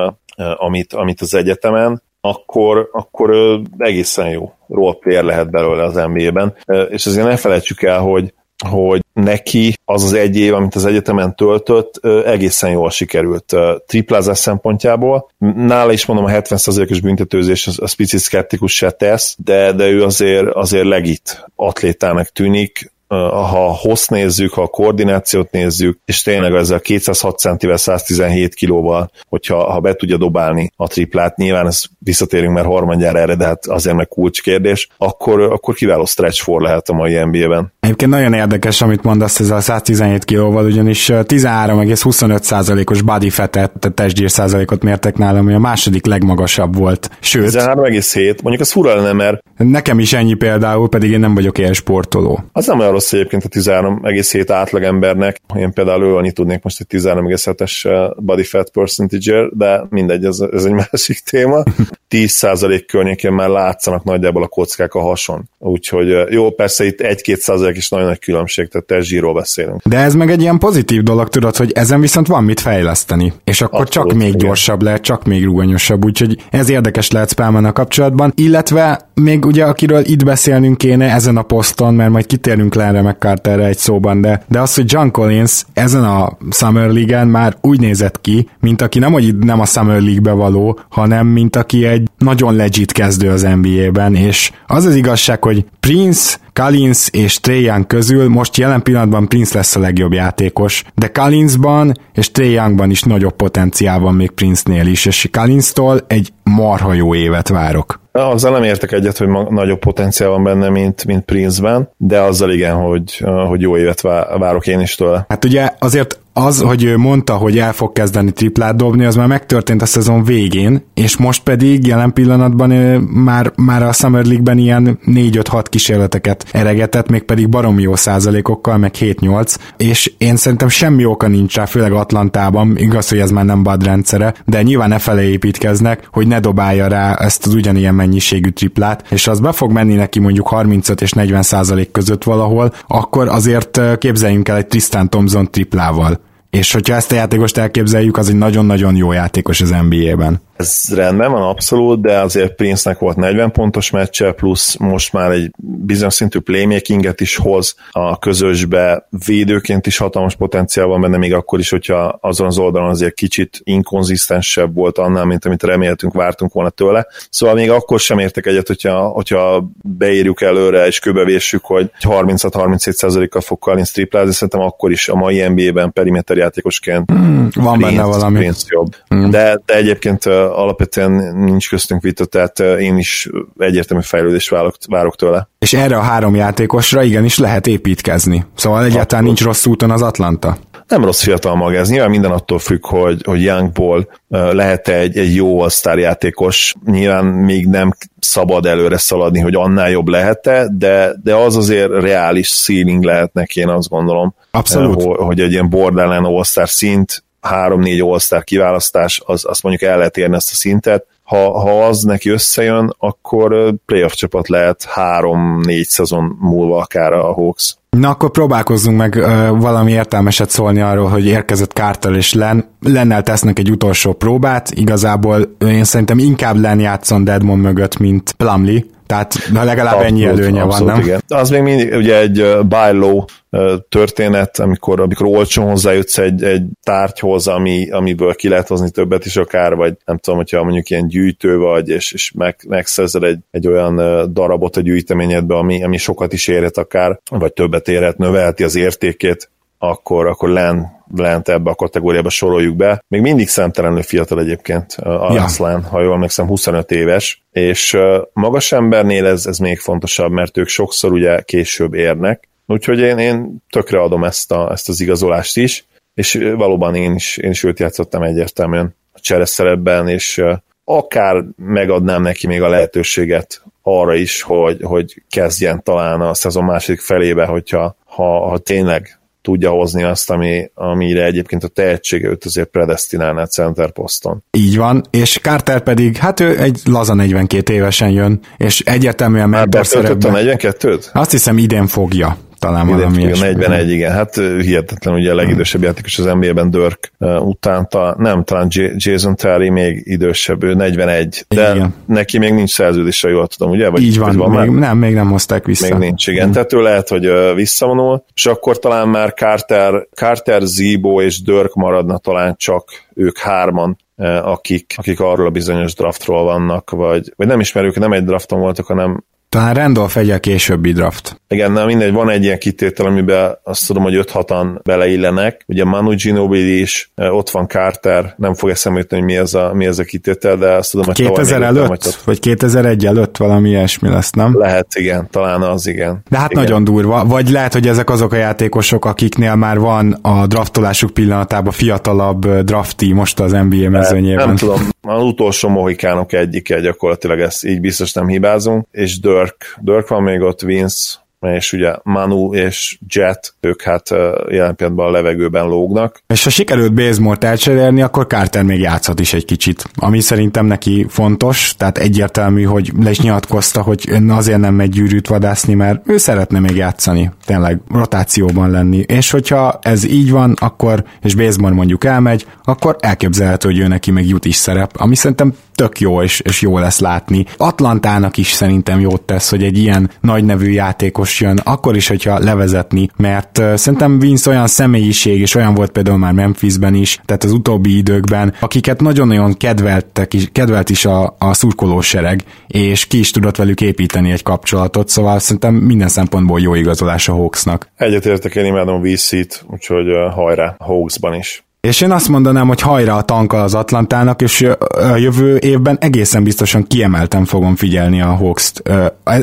amit, amit az egyetemen, akkor, akkor egészen jó roleplayer lehet belőle az NBA-ben. És azért ne felejtsük el, hogy hogy neki az az egy év, amit az egyetemen töltött, egészen jól sikerült triplázás szempontjából. Nála is mondom, a 70%-os büntetőzés az, az picit szkeptikus se tesz, de, de ő azért, azért legit atlétának tűnik, ha hossz nézzük, ha a koordinációt nézzük, és tényleg ezzel 206 centivel, 117 kilóval, hogyha ha be tudja dobálni a triplát, nyilván ez visszatérünk már harmadjára erre, de hát azért meg kulcskérdés, akkor, akkor kiváló stretch for lehet a mai NBA-ben.
Egyébként nagyon érdekes, amit mondasz ezzel a 117 kilóval, ugyanis 13,25%-os body fatet, tehát testgyír százalékot mértek nálam, ami a második legmagasabb volt. Sőt,
13,7, mondjuk ez fura lenne, mert
nekem is ennyi például, pedig én nem vagyok ilyen sportoló.
Az nem olyan rossz egyébként a 13,7 átlagembernek. Én például ő annyit tudnék most egy 13,7-es eh, body fat percentage de mindegy, ez, ez egy <laughs> másik téma. 10% környékén már látszanak nagyjából a kockák a hason. Úgyhogy jó, persze itt 1-2 százalék is nagyon nagy különbség, tehát te zsíról beszélünk.
De ez meg egy ilyen pozitív dolog, tudod, hogy ezen viszont van mit fejleszteni. És akkor Abszolút, csak még igen. gyorsabb lehet, csak még ruganyosabb, úgyhogy ez érdekes lehet Spellman a kapcsolatban. Illetve még ugye, akiről itt beszélnünk kéne ezen a poszton, mert majd kitérünk le erre McCarterre egy szóban, de, de az, hogy John Collins ezen a Summer League-en már úgy nézett ki, mint aki nem, hogy nem a Summer League-be való, hanem mint aki egy nagyon legit kezdő az NBA-ben, és az az igazság, hogy Prince, Collins és Trey Young közül most jelen pillanatban Prince lesz a legjobb játékos, de Collinsban és Trey Youngban is nagyobb potenciál van még Prince-nél is, és Collins-tól egy marha jó évet várok.
Azzal nem értek egyet, hogy nagyobb potenciál van benne, mint, mint Prince-ben, de azzal igen, hogy, hogy jó évet várok én is tőle.
Hát ugye azért az, hogy ő mondta, hogy el fog kezdeni triplát dobni, az már megtörtént a szezon végén, és most pedig jelen pillanatban már, már a Summer League-ben ilyen 4-5-6 kísérleteket eregetett, még pedig baromi jó százalékokkal, meg 7-8, és én szerintem semmi oka nincs rá, főleg Atlantában, igaz, hogy ez már nem bad rendszere, de nyilván ne fele építkeznek, hogy ne dobálja rá ezt az ugyanilyen mennyiségű triplát, és az be fog menni neki mondjuk 35 és 40 százalék között valahol, akkor azért képzeljünk el egy Tristan Thompson triplával. És hogyha ezt a játékost elképzeljük, az egy nagyon-nagyon jó játékos az NBA-ben.
Ez rendben van abszolút, de azért Prince-nek volt 40 pontos meccse, plusz most már egy bizonyos szintű playmakinget is hoz a közösbe, védőként is hatalmas potenciál van benne, még akkor is, hogyha azon az oldalon azért kicsit inkonzisztensebb volt annál, mint amit reméltünk, vártunk volna tőle. Szóval még akkor sem értek egyet, hogyha, hogyha beírjuk előre és köbevéssük, hogy 36-37%-kal fog Collins triplázni, szerintem akkor is a mai NBA-ben periméter játékosként
mm, van Prince, benne valami.
Prince jobb. Mm. De, de egyébként alapvetően nincs köztünk vita, tehát én is egyértelmű fejlődést várok, várok tőle.
És erre a három játékosra igenis lehet építkezni. Szóval egyáltalán nincs rossz úton az Atlanta
nem rossz fiatal maga, ez nyilván minden attól függ, hogy, hogy Youngból lehet egy, egy jó all játékos, nyilván még nem szabad előre szaladni, hogy annál jobb lehet-e, de, de az azért reális ceiling lehet neki, én azt gondolom.
Abszolút.
Hogy, hogy egy ilyen borderline all szint, három-négy all kiválasztás, az, azt mondjuk el lehet érni ezt a szintet, ha, ha az neki összejön, akkor playoff csapat lehet három-négy szezon múlva akár a Hawks.
Na akkor próbálkozzunk meg ö, valami értelmeset szólni arról, hogy érkezett Carter és Len. Lennel tesznek egy utolsó próbát, igazából én szerintem inkább Len játszon Deadmond mögött, mint Plumlee, tehát legalább abszolút, ennyi előnye abszolút, van, nem? Igen.
Az még mindig ugye egy buy low történet, amikor, amikor olcsón hozzájutsz egy, egy tárgyhoz, ami, amiből ki lehet hozni többet is akár, vagy nem tudom, hogyha mondjuk ilyen gyűjtő vagy, és, és meg, megszerzel egy, egy olyan darabot a gyűjteményedbe, ami, ami sokat is érhet akár, vagy többet érhet, növelheti az értékét, akkor, akkor len lent ebbe a kategóriába soroljuk be. Még mindig szemtelenül fiatal egyébként Alex ja. Ha jól emlékszem, 25 éves, és magas embernél ez, ez még fontosabb, mert ők sokszor ugye később érnek, úgyhogy én, én tökre adom ezt, a, ezt az igazolást is. és valóban én is, én is őt játszottam egyértelműen a csereszerepben, és akár megadnám neki még a lehetőséget arra is, hogy, hogy kezdjen talán a szezon második felébe, hogyha ha, ha tényleg tudja hozni azt, ami, amire egyébként a tehetsége őt azért predestinálná center poszton.
Így van, és Carter pedig, hát ő egy laza 42 évesen jön, és egyértelműen mentor
szerepben. a 42-t?
Azt hiszem idén fogja talán
Ide valami 41, igen, hát hihetetlen, ugye a legidősebb játékos az NBA-ben Dirk után, ta, nem, talán Jason Terry még idősebb, ő 41, de igen. neki még nincs szerződése, jól tudom, ugye?
Vagy Így van, van még, nem, még nem hozták vissza.
Még nincs, igen, hmm. tehát ő lehet, hogy visszavonul, és akkor talán már Carter, Carter Zibo és Dirk maradna talán csak ők hárman akik, akik arról a bizonyos draftról vannak, vagy, vagy nem ismerjük, nem egy drafton voltak, hanem
talán Randolph egy a későbbi draft.
Igen, nem mindegy, van egy ilyen kitétel, amiben azt tudom, hogy 5-6-an beleillenek. Ugye Manu Ginobili is, ott van Carter, nem fog eszembe jutni, hogy mi ez a, mi ez a kitétel, de azt tudom, hogy
2000 előtt? Vagy, vagy 2001 előtt valami ilyesmi lesz, nem?
Lehet, igen, talán az, igen.
De hát
igen.
nagyon durva. Vagy lehet, hogy ezek azok a játékosok, akiknél már van a draftolásuk pillanatában fiatalabb drafti most az NBA mezőnyében.
Nem tudom, az utolsó mohikánok egyike gyakorlatilag, ezt így biztos nem hibázunk, és Dirk, Dirk van még ott, Vince, és ugye Manu és Jet, ők hát jelen pillanatban a levegőben lógnak.
És ha sikerült Bazemore-t elcserélni, akkor Carter még játszhat is egy kicsit, ami szerintem neki fontos, tehát egyértelmű, hogy le is nyilatkozta, hogy azért nem megy gyűrűt vadászni, mert ő szeretne még játszani, tényleg rotációban lenni, és hogyha ez így van, akkor, és Bazemore mondjuk elmegy, akkor elképzelhető, hogy ő neki még jut is szerep, ami szerintem tök jó, és, és jó lesz látni. Atlantának is szerintem jót tesz, hogy egy ilyen nagy nevű játékos jön, akkor is, hogyha levezetni, mert szerintem Vince olyan személyiség, és olyan volt például már Memphisben is, tehát az utóbbi időkben, akiket nagyon-nagyon kedveltek is, kedvelt is a, a szurkolósereg, és ki is tudott velük építeni egy kapcsolatot, szóval szerintem minden szempontból jó igazolás a Hawksnak.
Egyetértek, én imádom VC-t, úgyhogy uh, hajrá, Hawksban is.
És én azt mondanám, hogy hajrá a tankkal az Atlantának, és a jövő évben egészen biztosan kiemelten fogom figyelni a Hawks-t.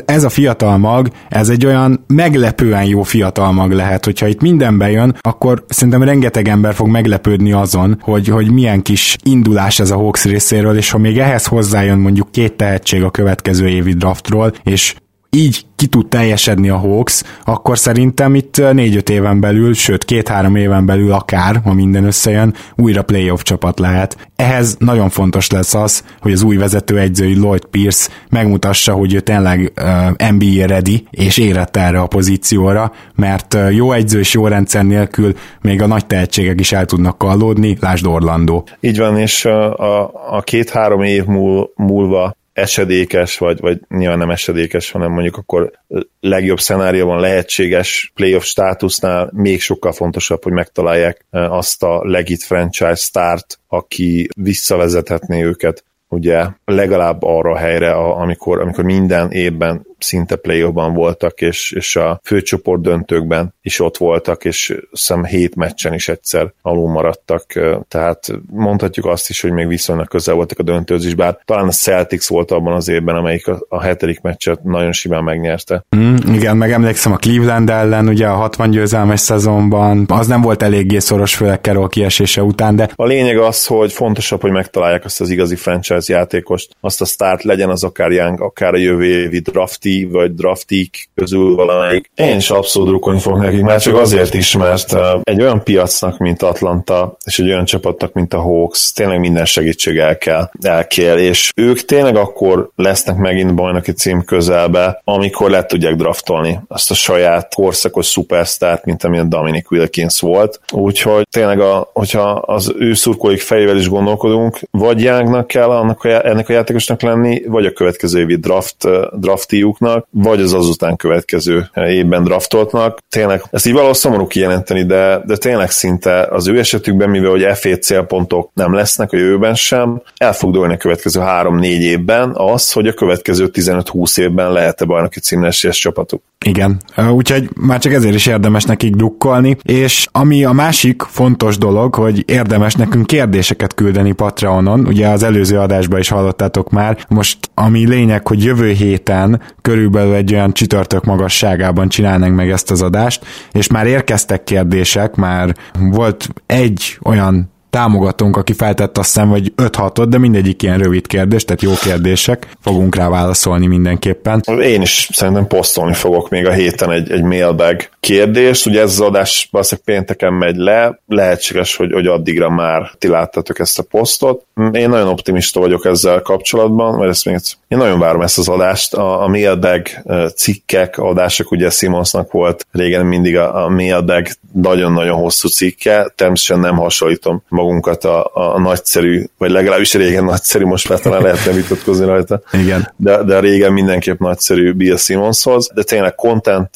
Ez a fiatal mag, ez egy olyan meglepően jó fiatal mag lehet, hogyha itt minden bejön, akkor szerintem rengeteg ember fog meglepődni azon, hogy, hogy milyen kis indulás ez a Hawks részéről, és ha még ehhez hozzájön mondjuk két tehetség a következő évi draftról, és így ki tud teljesedni a Hawks, akkor szerintem itt 4-5 éven belül, sőt 2-3 éven belül akár, ha minden összejön, újra playoff csapat lehet. Ehhez nagyon fontos lesz az, hogy az új vezetőegyzői Lloyd Pierce megmutassa, hogy ő tényleg uh, NBA ready, és érett erre a pozícióra, mert uh, jó egyző és jó rendszer nélkül még a nagy tehetségek is el tudnak kallódni, lásd Orlando.
Így van, és a, a két-három év múl, múlva esedékes, vagy, vagy nyilván nem esedékes, hanem mondjuk akkor legjobb szenárióban lehetséges playoff státusznál még sokkal fontosabb, hogy megtalálják eh, azt a legit franchise start, aki visszavezethetné őket ugye legalább arra a helyre, amikor, amikor minden évben szinte play voltak, és, és a főcsoport döntőkben is ott voltak, és szem hét meccsen is egyszer alul maradtak, tehát mondhatjuk azt is, hogy még viszonylag közel voltak a döntőz is, bár talán a Celtics volt abban az évben, amelyik a, a hetedik meccset nagyon simán megnyerte.
Mm, igen, meg emlékszem a Cleveland ellen, ugye a 60 győzelmes szezonban, az nem volt eléggé szoros, főleg Carroll kiesése után, de...
A lényeg az, hogy fontosabb, hogy megtalálják azt az igazi franchise játékost, azt a start legyen az akár Young, akár a jövő évi draft drafti vagy draftik közül valamelyik. Én is abszolút rukkolni fogok nekik, már csak azért is, mert egy olyan piacnak, mint Atlanta, és egy olyan csapatnak, mint a Hawks, tényleg minden segítség el kell, el kell, és ők tényleg akkor lesznek megint bajnoki cím közelbe, amikor le tudják draftolni azt a saját korszakos szupersztárt, mint amilyen Dominic Wilkins volt. Úgyhogy tényleg, a, hogyha az ő szurkolóik fejével is gondolkodunk, vagy Youngnak kell annak a, ennek a játékosnak lenni, vagy a következő évi draft, draftiuk, játékosuknak, vagy az azután következő évben draftoltnak. Tényleg, ezt így valahol szomorú kijelenteni, de, de tényleg szinte az ő esetükben, mivel hogy F7 célpontok nem lesznek a jövőben sem, el fog dolni a következő 3-4 évben az, hogy a következő 15-20 évben lehet-e bajnoki címlesélyes csapatuk.
Igen, úgyhogy már csak ezért is érdemes nekik drukkolni, és ami a másik fontos dolog, hogy érdemes nekünk kérdéseket küldeni Patreonon, ugye az előző adásban is hallottátok már, most ami lényeg, hogy jövő héten körülbelül egy olyan csütörtök magasságában csinálnánk meg ezt az adást, és már érkeztek kérdések, már volt egy olyan támogatónk, aki feltett azt hiszem, vagy 5-6-ot, de mindegyik ilyen rövid kérdés, tehát jó kérdések, fogunk rá válaszolni mindenképpen.
Én is szerintem posztolni fogok még a héten egy, egy mailbag kérdést, ugye ez az adás valószínűleg pénteken megy le, lehetséges, hogy, hogy addigra már ti láttatok ezt a posztot. Én nagyon optimista vagyok ezzel kapcsolatban, vagy ezt még én nagyon várom ezt az adást. A, a mailbag cikkek, adások, ugye Simonsnak volt régen mindig a, a mailbag nagyon-nagyon hosszú cikke, természetesen nem hasonlítom magunkat a, a nagyszerű, vagy legalábbis régen nagyszerű, most már talán lehetne vitatkozni rajta.
Igen.
De, de régen mindenképp nagyszerű Bill Simmonshoz, de tényleg content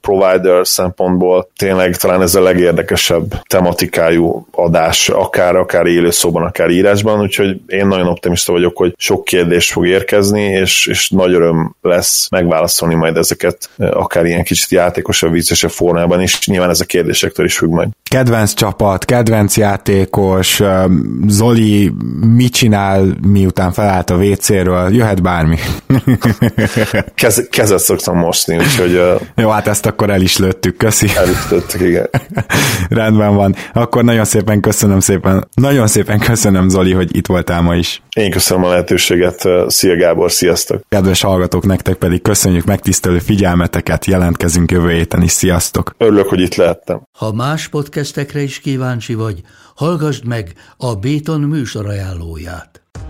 provider szempontból tényleg talán ez a legérdekesebb tematikájú adás, akár, akár élő szóban, akár írásban, úgyhogy én nagyon optimista vagyok, hogy sok kérdés fog érkezni, és, és nagy öröm lesz megválaszolni majd ezeket, akár ilyen kicsit játékosabb, viccesebb formában is, nyilván ez a kérdésektől is függ majd.
Kedvenc csapat, kedvenc játékos, Zoli mit csinál, miután felállt a WC-ről, jöhet bármi. <laughs>
Kez, kezet szoktam mosni, úgyhogy...
Jó, hát ezt akkor el is lőttük, köszi.
El is lőttük, igen. <laughs>
Rendben van. Akkor nagyon szépen köszönöm szépen, nagyon szépen köszönöm Zoli, hogy itt voltál ma is.
Én köszönöm a lehetőséget. Szia Gábor, sziasztok!
Kedves hallgatók, nektek pedig köszönjük megtisztelő figyelmeteket, jelentkezünk jövő héten is, sziasztok!
Örülök, hogy itt lehettem.
Ha más podcastekre is kíváncsi vagy, hallgassd meg a Béton műsor ajánlóját.